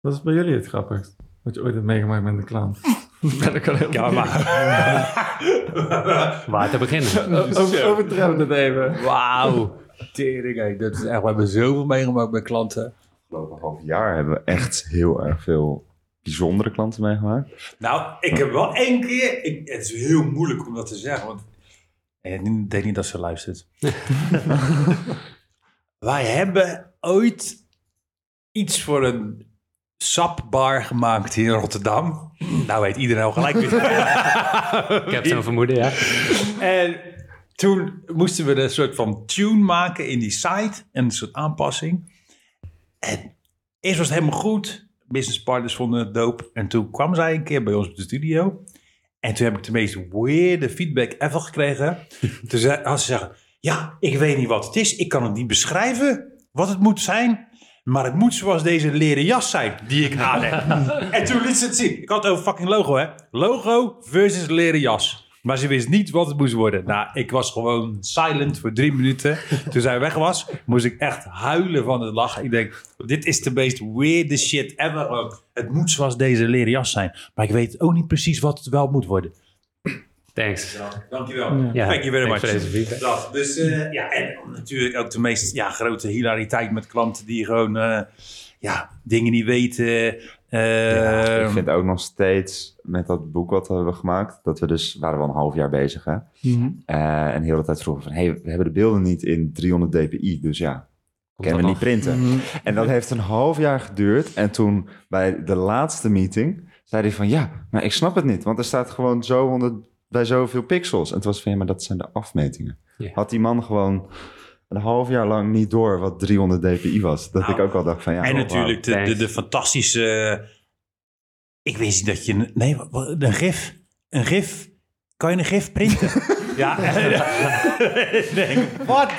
Wat is bij jullie het grappigst? Wat je ooit hebt meegemaakt met een klant? ben ik al heel Ja, maar... Waar te beginnen? Over, overtreffen het even. Wauw. Tering, dat is echt... We hebben zoveel meegemaakt met klanten. Afgelopen half jaar hebben we echt heel erg veel bijzondere klanten meegemaakt. Nou, ik heb wel één keer... Ik, het is heel moeilijk om dat te zeggen, want... Ik denk niet dat ze luistert. Wij hebben ooit iets voor een sapbar gemaakt hier in Rotterdam. Nou weet iedereen al gelijk. Ik heb zo'n vermoeden, ja. En toen moesten we een soort van tune maken in die site. En een soort aanpassing. En eerst was het helemaal goed. Business partners vonden het dope. En toen kwam zij een keer bij ons op de studio. En toen heb ik de meest weirde feedback ever gekregen. toen zei, had ze zeggen, ja, ik weet niet wat het is. Ik kan het niet beschrijven wat het moet zijn. Maar het moet zoals deze leren jas zijn die ik aan heb. en toen liet ze het zien. Ik had het over fucking logo, hè. Logo versus leren jas. Maar ze wist niet wat het moest worden. Nou, ik was gewoon silent voor drie minuten. Toen zij weg was, moest ik echt huilen van het lachen. Ik denk, dit is de meest weirde shit ever. ook. Het moet zoals deze leren jas zijn. Maar ik weet ook niet precies wat het wel moet worden. Thanks. Dankjewel. Ja, Thank you very thanks much. deze. Dat, dus eh, ja, en natuurlijk ook de meest ja, grote hilariteit met klanten die gewoon eh, ja, dingen niet weten. Ja, Eh, ik vind ook nog steeds met dat boek wat we hebben gemaakt, dat we dus, waren we al een half jaar bezig hè. Mhm. Eh, en de hele tijd vroegen van, hey, we hebben de beelden niet in 300 dpi, dus ja, kunnen we niet printen. Mhm. En dat heeft een half jaar geduurd. En toen bij de laatste meeting zei hij van, ja, maar ik snap het niet, want er staat gewoon zo onder, bij zoveel pixels. En toen was van, ja, maar dat zijn de afmetingen. Had die man gewoon een half jaar lang niet door wat 300 dpi was. Dat Nou, ik ook al dacht van, ja, en oh, natuurlijk de, de, de fantastische... Ik wist niet dat je... Nee, een gif. Een gif. Kan je een gif printen? ja. ik denk, wat?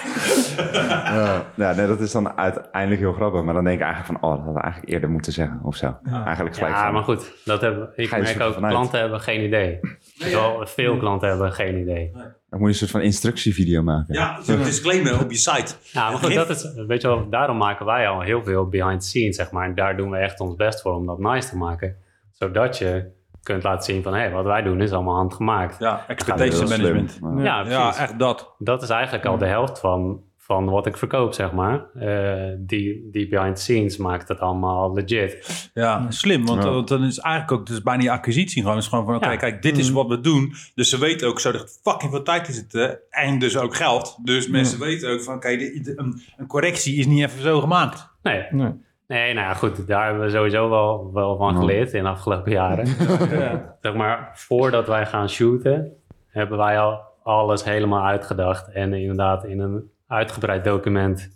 Ja, ja, nee, dat is dan uiteindelijk heel grappig. Maar dan denk ik eigenlijk van, oh, dat hadden we eigenlijk eerder moeten zeggen of zo. Eigenlijk gelijk Ja, van, maar goed. Dat hebben, ik merk er ook, vanuit? klanten hebben geen idee. Terwijl veel klanten hebben geen idee. Dan moet je een soort van instructievideo maken. Ja, zo'n disclaimer op je site. Ja, maar goed, dat is, weet je wel, daarom maken wij al heel veel behind the scenes, zeg maar. En daar doen we echt ons best voor om dat nice te maken. Zodat je kunt laten zien van, hé, wat wij doen is allemaal handgemaakt. Ja, expectation management. slim. Ja, Ja, echt dat. Dat is eigenlijk al de helft van, van wat ik verkoop, zeg maar. Eh, die, die behind the scenes maakt het allemaal legit. Ja, slim. Want, Ja. want dan is eigenlijk ook dus bijna die acquisitie gewoon. Het is gewoon van, oké, Ja. kijk, dit is wat we doen. Dus ze weten ook zo dat fucking veel tijd in zitten. En dus ook geld. Dus mensen weten ook van, oké, een, een correctie is niet even zo gemaakt. Nee, Nee. nee nou ja, goed, daar hebben we sowieso wel, wel van geleerd in de afgelopen jaren. Ja. zeg maar, voordat wij gaan shooten, hebben wij al alles helemaal uitgedacht. En inderdaad in een uitgebreid document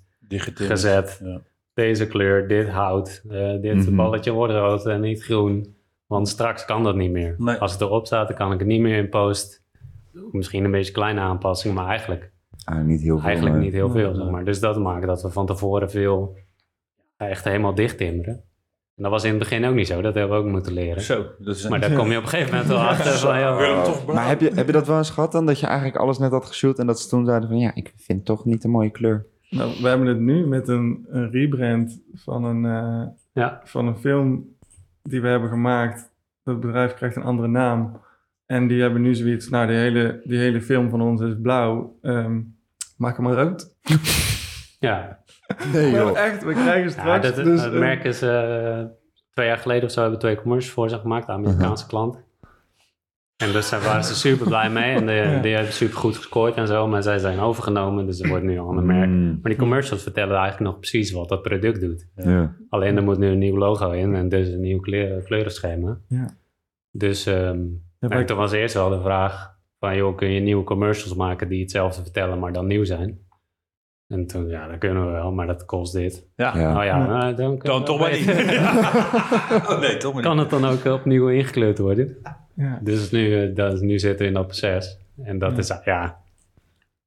gezet. Ja. Deze kleur, dit hout, eh, dit Mhm. balletje wordt rood en niet groen. Want straks kan dat niet meer. Nee. Als het erop staat, dan kan ik het niet meer in post. Misschien een beetje kleine aanpassingen, maar eigenlijk, Ah, niet heel veel. eigenlijk niet heel veel. Zeg maar. Dus dat maakt dat we van tevoren veel echt helemaal dicht timmeren. En dat was in het begin ook niet zo. Dat hebben we ook moeten leren. Zo, dat is Maar daar kom je op een gegeven moment wel achter van... joh, Willem, toch Maar heb je, heb je dat wel eens gehad dan? Dat je eigenlijk alles net had geshoot en dat ze toen zeiden van ja, ik vind het toch niet een mooie kleur. Nou, we hebben het nu met een, een rebrand van een, eh, Ja. van een film die we hebben gemaakt. Dat bedrijf krijgt een andere naam. En die hebben nu zoiets, nou, die hele, die hele film van ons is blauw. Ehm, maak hem maar rood. ja. Nee Maar echt, we krijgen Ja, straks dat, dus... het merk is eh, twee jaar geleden of zo hebben we twee commercials voor ze gemaakt, de Amerikaanse klant. En dus daar waren ze super blij mee en die, die hebben super goed gescoord en zo, maar zij zijn overgenomen, dus er wordt nu al een merk. Mm, Maar die commercials vertellen eigenlijk nog precies wat dat product doet. ja. Alleen er moet nu een nieuw logo in en dus een nieuw kleur, kleurenschema. Ja. Dus ehm Ja, en toen was eerst wel de vraag van, joh, kun je nieuwe commercials maken die hetzelfde vertellen, maar dan nieuw zijn? En toen, ja, dat kunnen we wel, maar dat kost dit. Ja, Ja. Oh ja, nou, dan, dan toch maar niet. oh nee, toch maar Kan niet. het dan ook opnieuw ingekleurd worden? ja. Dus nu, eh, dat, nu zitten we in dat proces. En dat Ja. is, ja...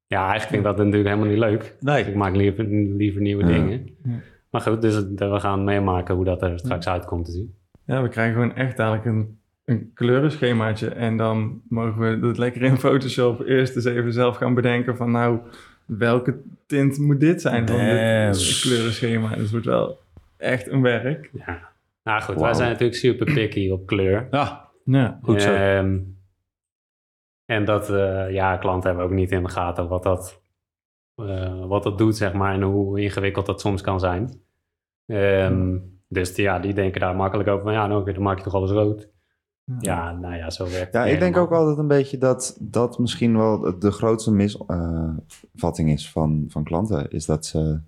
Ja, eigenlijk vind ik dat natuurlijk helemaal niet leuk. Nee. Ik maak liever, liever nieuwe Ja. dingen. Ja. Maar goed, dus het- we gaan meemaken hoe dat er straks uitkomt te zien. Ja, we krijgen gewoon echt dadelijk een, een kleurenschemaatje. En dan mogen we dat lekker in Photoshop eerst eens even zelf gaan bedenken van nou, welke tint moet dit zijn van dit kleurenschema. Dus het wordt wel echt een werk. Ja. Nou goed, wij zijn natuurlijk super picky op kleur. Ja, Ja, goed zo. Ehm, en dat, eh, ja, klanten hebben ook niet in de gaten wat dat, eh, wat dat doet, zeg maar, en hoe ingewikkeld dat soms kan zijn. Ehm, Dus die, ja, die denken daar makkelijk over van, ja, nou, oké, dan maak je toch alles rood. Ja, nou ja, zo werkt het Ja, niet ik denk ook altijd een beetje dat dat misschien wel de grootste misvatting is van, van klanten. Is dat ze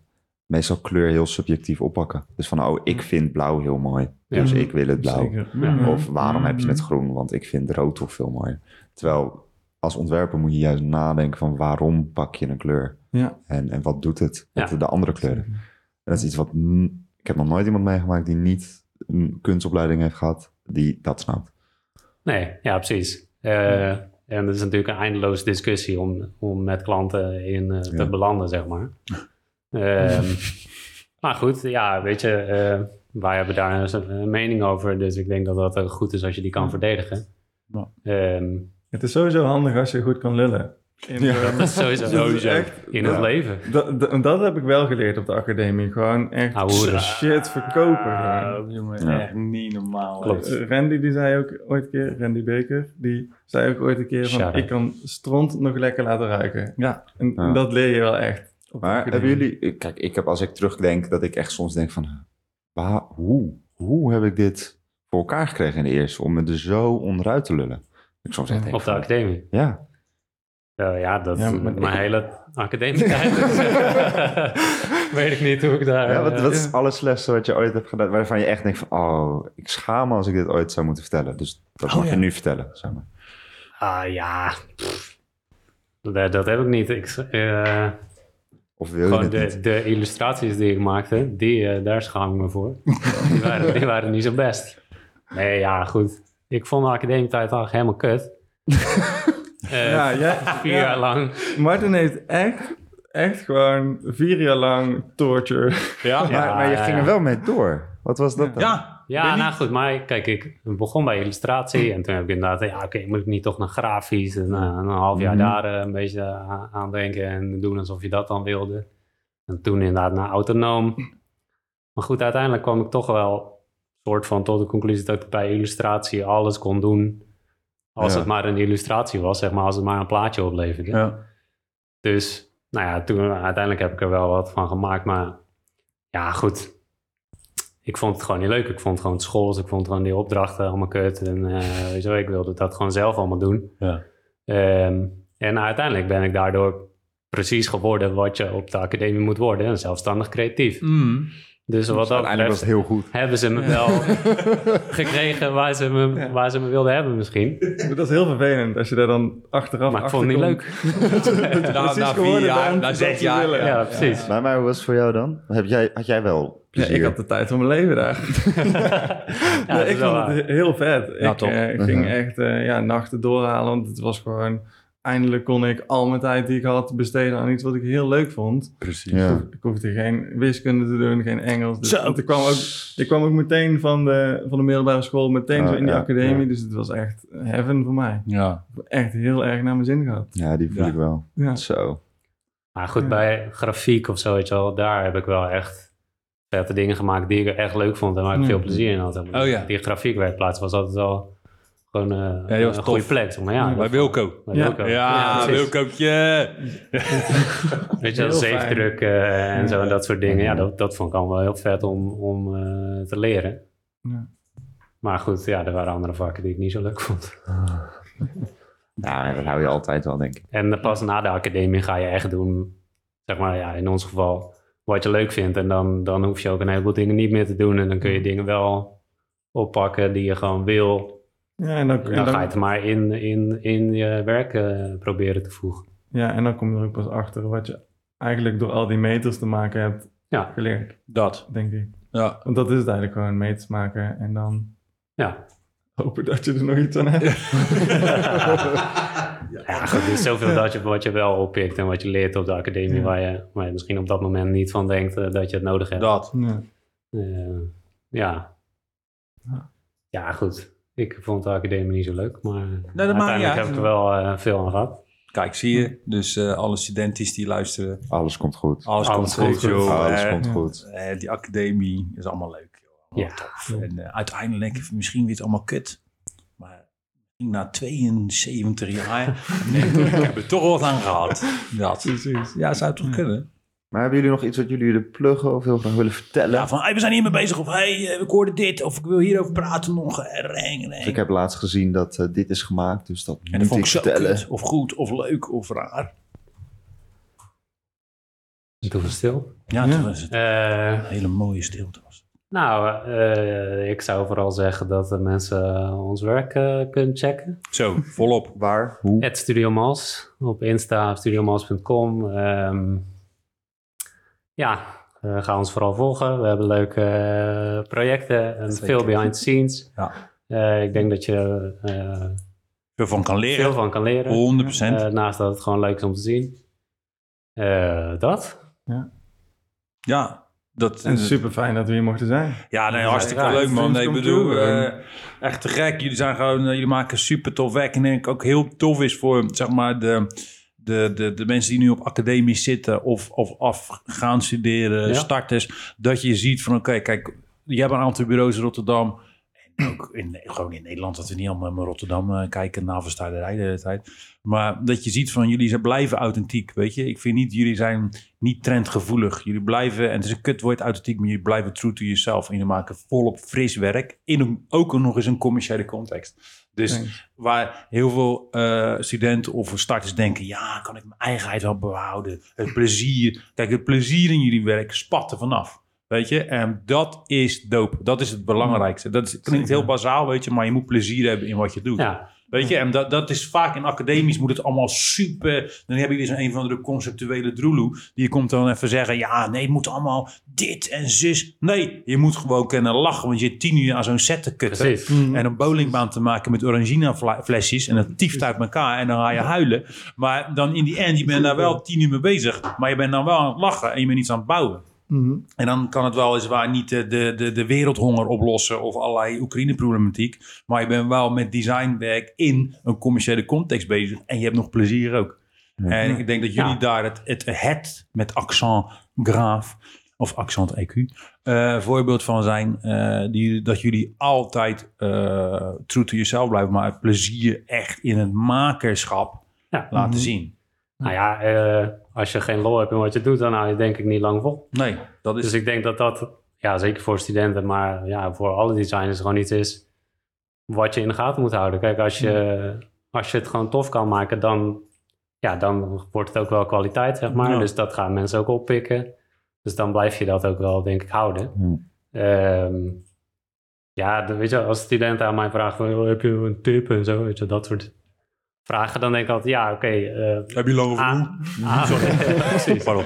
meestal kleur heel subjectief oppakken. Dus van, oh, ik vind blauw heel mooi. Ja. Dus ik wil het blauw. Ja. Mhm. Of waarom heb je het Mhm. groen? Want ik vind rood toch veel mooier. Terwijl als ontwerper moet je juist nadenken van waarom pak je een kleur? Ja. En, en wat doet het met Ja. de andere kleuren? En dat is iets wat... Ik heb nog nooit iemand meegemaakt die niet een kunstopleiding heeft gehad, die dat snapt. Nee, ja, precies. Eh, en het is natuurlijk een eindeloze discussie om, om met klanten in eh, te Ja. belanden, zeg maar. Ehm, maar goed, ja, weet je, eh, wij hebben daar een, mening over. Dus ik denk dat dat goed is als je die kan verdedigen. Ehm, Het is sowieso handig als je goed kan lullen. In Ja. de- dat is sowieso, Dat is sowieso echt- in ja. het leven. Dat, dat, dat heb ik wel geleerd op de academie. Gewoon echt shit verkopen. Ah, jongen, Ja. echt niet normaal. Klopt. Eh, Randy die zei ook ooit een keer, Randy Beker, die zei ook ooit een keer van ik kan stront nog lekker laten ruiken. Ja. En Ja. dat leer je wel echt. Maar hebben jullie... Kijk, ik heb als ik terugdenk dat ik echt soms denk van... Waar, hoe? Hoe heb ik dit voor elkaar gekregen in de eerste? Om me er zo onderuit te lullen. Ik soms echt denk Op de academie. Ja. Eh, ja, dat Ja, maar mijn ik- hele academietijd. weet ik niet hoe ik daar... Ja, wat, eh, wat is het allerslechtste wat je ooit hebt gedaan? Waarvan je echt denkt van... Oh, ik schaam me als ik dit ooit zou moeten vertellen. Dus dat Oh, mag ja. je nu vertellen, zeg maar. Ah ja, dat, dat heb ik niet. Ik, eh, Of wil je de, niet? de illustraties die ik maakte, die, eh, daar schaam ik me voor. die, waren, die waren niet zo best. Nee, ja, goed. Ik vond de academietijd eigenlijk helemaal kut. Eh, Ja, vier ja. jaar lang. Martin heeft echt, echt gewoon vier jaar lang torture. Ja. Maar, maar je ging er wel mee door. Wat was dat dan? Ja. Ja, nou goed, maar kijk, ik begon bij illustratie en toen heb ik inderdaad, ja, oké, moet ik niet toch naar grafisch en eh, een half jaar Mhm. daar eh, een beetje aan, aan denken en doen alsof je dat dan wilde. En toen inderdaad naar autonoom. Maar goed, uiteindelijk kwam ik toch wel soort van tot de conclusie dat ik bij illustratie alles kon doen als Ja. het maar een illustratie was, zeg maar, als het maar een plaatje opleverde. Ja. Dus, nou ja, toen uiteindelijk heb ik er wel wat van gemaakt. Maar ja, goed. Ik vond het gewoon niet leuk. Ik vond het gewoon school. Ik vond gewoon die opdrachten allemaal kut. En eh, weet je wel, ik wilde dat gewoon zelf allemaal doen. Ja. Ehm, en uiteindelijk ben ik daardoor precies geworden wat je op de academie moet worden. Een zelfstandig creatief. Mm. Dus wat dat Uiteindelijk was betreft het heel goed. hebben ze me wel gekregen waar ze me, waar ze me wilden hebben misschien. Dat is heel vervelend als je daar dan achteraf Maar ik vond het niet leuk. Na, na vier jaar, na dat zes ze jaar. Ja, precies. Maar, maar hoe was het voor jou dan? Heb jij, had jij wel Ja, plezier? ik had de tijd van mijn leven daar. Ja, Nee, dat ik vond waar. het heel vet. Ja, ik toch? eh, ging echt eh, ja, nachten doorhalen, want het was gewoon... Eindelijk kon ik al mijn tijd die ik had besteden aan iets wat ik heel leuk vond. Precies. Ja. Ik hoefde geen wiskunde te doen, geen Engels. Dus, ik, kwam ook, ik kwam ook meteen van de, van de middelbare school, meteen Oh, zo in die ja, academie. ja. Dus het was echt heaven voor mij. Ja. Echt heel erg naar mijn zin gehad. Ja, die voel Ja. ik wel. Ja. Zo. Maar goed, Ja. bij grafiek of zo, weet je wel, daar heb ik wel echt vette dingen gemaakt die ik echt leuk vond en waar ik veel plezier in had. Oh ja. Die grafiekwerkplaats was altijd wel gewoon eh, een goede plek. Zeg maar ja, Ja. Bij Wilco. bij Ja. Wilco. Ja, precies. Wilcootje. Weet je zeefdruk eh, en zo en dat soort dingen. Ja, Ja. dat, dat vond ik allemaal wel heel vet om, om eh, te leren. Ja. Maar goed, ja, er waren andere vakken die ik niet zo leuk vond. Ja, dat hou je altijd wel, denk ik. En pas na de academie ga je echt doen, zeg maar, ja, in ons geval, wat je leuk vindt. En dan, dan hoef je ook een heleboel dingen niet meer te doen. En dan kun je dingen wel oppakken die je gewoon wil. Ja, en dan, En en dan dan- ga je het maar in, in, in je werk eh, proberen te voegen. ja, en dan kom je er ook pas achter wat je eigenlijk door al die meters te maken hebt Ja. geleerd, Dat. denk ik. Ja. Want dat is het eigenlijk gewoon, meters maken en dan Ja, hopen dat je er nog iets aan hebt. ja goed, er is zoveel dat je, wat je wel oppikt en wat je leert op de academie... Ja. Waar, je, waar je misschien op dat moment niet van denkt eh, dat je het nodig hebt. Dat. Ja. Eh, ja. Ja. Ja, goed. Ik vond de academie niet zo leuk, maar niet uiteindelijk uit. heb ik er wel eh, veel aan gehad. Kijk, zie je. Dus eh, alle studenten die luisteren. Alles komt goed. Alles, Alles komt goed, goed. joh. Alles Eh, komt ja. goed. die academie is allemaal leuk. Joh. Allemaal Ja. tof. En eh, uiteindelijk, misschien weer het allemaal kut. Maar misschien na 72 jaar nee, ik heb er toch wat aan gehad. Dat. Precies. Ja, zou het toch kunnen? Maar hebben jullie nog iets wat jullie willen pluggen of heel graag willen vertellen? Ja, van hey, we zijn hiermee bezig. Of hey, eh, ik hoorde dit. Of ik wil hierover praten nog. reng, reng. Dus ik heb laatst gezien dat eh, dit is gemaakt, dus dat en dat moet vond ik ik zo vertellen. kut. Of goed, of leuk, of raar. Doe we stil. Ja, Ja. toen was het Eh, een hele mooie stilte. Was. nou, eh, ik zou vooral zeggen dat de mensen ons werk kunnen checken. Zo, volop. Waar? Hoe? Het Studio Mals op Insta, studiomals.com. Ehm ja, eh, ga ons vooral volgen. We hebben leuke eh, projecten en Zeker. veel behind the scenes. Ja. Eh, ik denk dat je eh, Veel van kan leren. veel van kan leren. 100%. Eh, naast dat het gewoon leuk is om te zien. Eh, dat. ja, dat, En super fijn dat we hier mochten zijn. Ja, nee, Ja, hartstikke ja, leuk man. Nee, ik bedoel, eh, echt te gek. Jullie zijn gewoon, jullie maken super tof werk. En ik denk ook heel tof is voor, zeg maar, de, de, de, de mensen die nu op academie zitten of, of af gaan studeren, Ja. starters. Dat je ziet van, oké, kijk, je hebt een aantal bureaus in Rotterdam. En ook in, gewoon in Nederland, dat we niet allemaal naar Rotterdam eh, kijken, navelstaarderij de hele tijd. Maar dat je ziet van, jullie zijn blijven authentiek, weet je. Ik vind niet, jullie zijn niet trendgevoelig. Jullie blijven, en het is een kutwoord authentiek, maar jullie blijven true to yourself. En jullie maken volop fris werk, in een, ook nog eens een commerciële context. Dus waar heel veel eh, studenten of starters denken, ja, kan ik mijn eigenheid wel behouden? Het plezier, kijk, het plezier in jullie werk spat er vanaf. Weet je, en dat is dope. Dat is het belangrijkste. Dat is, klinkt heel bazaal, weet je, maar je moet plezier hebben in wat je doet. Ja, Weet je, en dat, dat is vaak in academisch moet het allemaal super. Dan heb je weer zo'n een van de conceptuele droeloe. Die komt dan even zeggen: ja, nee, het moet allemaal dit en zus. Nee, je moet gewoon kunnen lachen, want je hebt tien uur aan zo'n set te kutten. precies. En een bowlingbaan te maken met orangina flesjes. En dat tieft uit elkaar en dan ga je huilen. Maar dan in die end, je bent daar wel tien uur mee bezig. Maar je bent dan wel aan het lachen en je bent iets aan het bouwen. Mhm. En dan kan het wel eens waar niet de, de, de, wereldhonger oplossen of allerlei Oekraïne-problematiek. Maar je bent wel met designwerk in een commerciële context bezig. En je hebt nog plezier ook. En ik denk dat jullie Ja. daar het, het, het met accent graaf of accent EQ eh, voorbeeld van zijn. eh, die, dat jullie altijd eh true to yourself blijven, maar het plezier echt in het makerschap Ja. laten Mhm. zien. Nou ja, eh, als je geen lol hebt in wat je doet, dan hou je denk ik niet lang vol. Nee, dat is Dus ik denk dat dat, ja, zeker voor studenten, maar ja, voor alle designers gewoon iets is wat je in de gaten moet houden. Kijk, als je, als je het gewoon tof kan maken, dan, ja, dan wordt het ook wel kwaliteit, zeg maar. Ja. Dus dat gaan mensen ook oppikken. Dus dan blijf je dat ook wel, denk ik, houden. Ehm, ja, de- weet je, als studenten aan mij vragen, van, "Oh, heb je een tip en zo, weet je, dat soort vragen, dan denk ik altijd, ja, oké. eh, Heb je lang over precies. Pardon.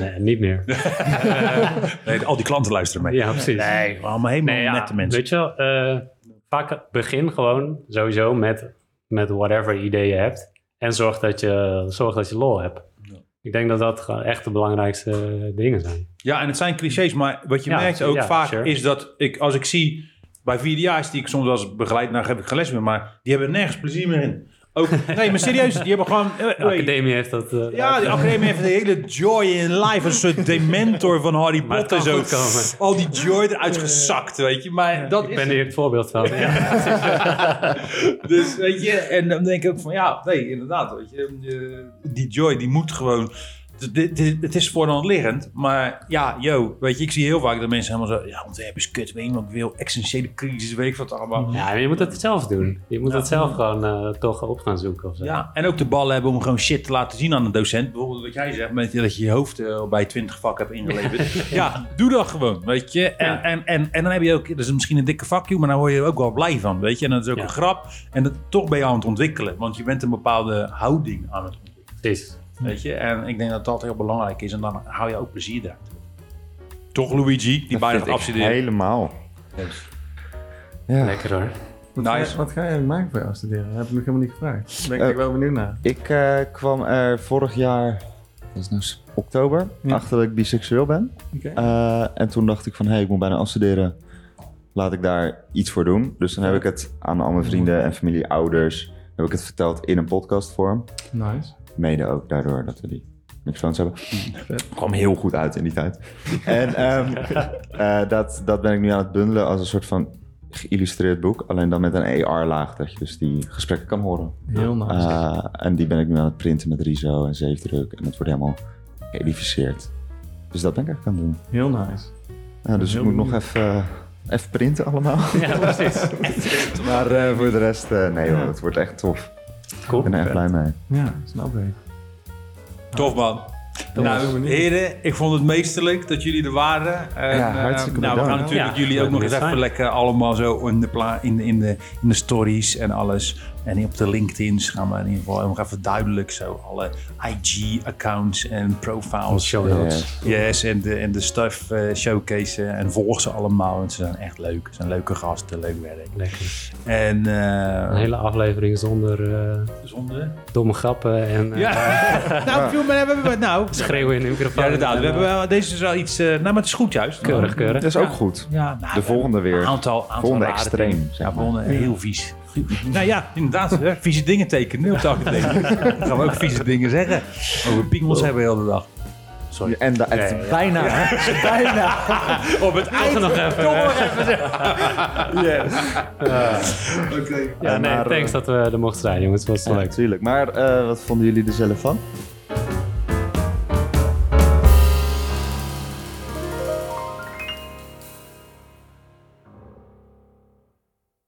Nee, niet meer. Nee, al die klanten luisteren mee. ja, precies. Nee, allemaal helemaal Nee, ja, nette mensen. Weet je wel, eh, vaak begin gewoon sowieso met, met whatever idee je hebt. En zorg dat je, zorg dat je lol hebt. Ik denk dat dat echt de belangrijkste eh, dingen zijn. Ja, en het zijn clichés, maar wat je Ja, merkt ook ja, vaak sure. is dat ik, als ik zie bij vierdejaars die ik soms als begeleid, nou geef ik geles meer, maar die hebben nergens plezier meer in. Ook, nee, maar serieus, die hebben gewoon. eh, De academie heeft dat... eh, ja, die academie heeft een hele joy in life. Een soort dementor van Harry Potter. Zo. Al die joy eruit gezakt, weet je. Maar dat ik is ben hier het voorbeeld van. Ja. dus weet je, en dan denk ik ook van ja, nee, inderdaad, weet je, eh, die joy die moet gewoon. Het- is voor de hand liggend, maar ja, yo, weet je, ik zie heel vaak dat mensen helemaal zo, ja, ontwerp is kut, weet ik wil, essentiële crisis, weet ik wat allemaal. ja, maar je moet het zelf doen. Je moet het zelf gewoon eh, toch op gaan zoeken of zo. Ja, en ook de ballen hebben om gewoon shit te laten zien aan een docent. Bijvoorbeeld wat jij zegt, met dat je je hoofd eh, bij 20 vakken hebt ingeleverd. ja, doe dat gewoon, weet je. En, Ja. en, en, en dan heb je ook, dat is misschien een dikke vakje, maar daar word je ook wel blij van, weet je. En dat is ook een grap. En dat, toch ben je aan het ontwikkelen, want je bent een bepaalde houding aan het ontwikkelen, Precies. Weet je. En ik denk dat dat heel belangrijk is en dan hou je ook plezier eruit. Toch Luigi, die bijna gaat afstuderen. Helemaal. Ja. Lekker hoor. Wat, Nice. ga, je- wat ga jij maken voor jou studeren? Dat heb ik nog helemaal niet gevraagd. Daar ben Eh, ik wel benieuwd naar. Ik eh, kwam er vorig jaar, dat is nou s- oktober, Ja. achter dat ik biseksueel ben. Oké. Eh, en toen dacht ik van, hé, hey, ik moet bijna afstuderen. Laat ik daar iets voor doen. Dus dan heb ik het aan al mijn vrienden en familie, ouders, heb ik het verteld in een podcastvorm. Nice. Mede ook daardoor dat we die microfoons hebben. Vet. kwam heel goed uit in die tijd. en ehm, eh, dat, dat ben ik nu aan het bundelen als een soort van geïllustreerd boek. Alleen dan met een AR-laag, dat je dus die gesprekken kan horen. Heel nice. Eh, en die ben ik nu aan het printen met RISO en zeefdruk. En het wordt helemaal geëdificeerd. Dus dat ben ik eigenlijk aan het doen. Heel nice. Ja, dus ik moet nog even, even printen allemaal. Ja, precies. maar eh, voor de rest, nee hoor, het wordt echt tof. Cool. Ik ben er echt blij mee. Ja, snap ik. Tof man. Nou, heren, ik vond het meesterlijk dat jullie er waren. En, Ja, eh, hartstikke nou, we gaan natuurlijk Ja, jullie ook nog eens even lekker allemaal zo in de, pla- in, de, in, de, in de stories en alles. En op de LinkedIn's gaan we in ieder geval nog even duidelijk zo alle IG-accounts en profiles. Show notes. Yes. Yes, en de, en de stuff eh, showcase en volg ze allemaal, want ze zijn echt leuk. Ze zijn leuke gasten, leuk werk. Lekker. En eh Een hele aflevering zonder eh, zonder. domme grappen en eh, Ja, nou, veel, maar hebben we nou. schreeuwen in de microfoon. Ja, inderdaad. We En, hebben eh, wel, deze is wel iets. eh, nou, maar het is goed juist. Keurig, keurig. Dat is ook goed. Ja, nou, De volgende weer. Een aantal, aantal Volgende extreem, Ja, volgende heel vies. nou ja, inderdaad. hè, vieze dingen tekenen op de academie. Dan gaan we ook vieze dingen zeggen. Over piemels hebben we de hele dag. Sorry. En da- het is bijna. bijna. Op het eind nog even. Nog even zeggen. Ja, nee, maar, thanks dat we er mochten zijn, jongens. Het was wel leuk. natuurlijk. Maar eh, wat vonden jullie er zelf van?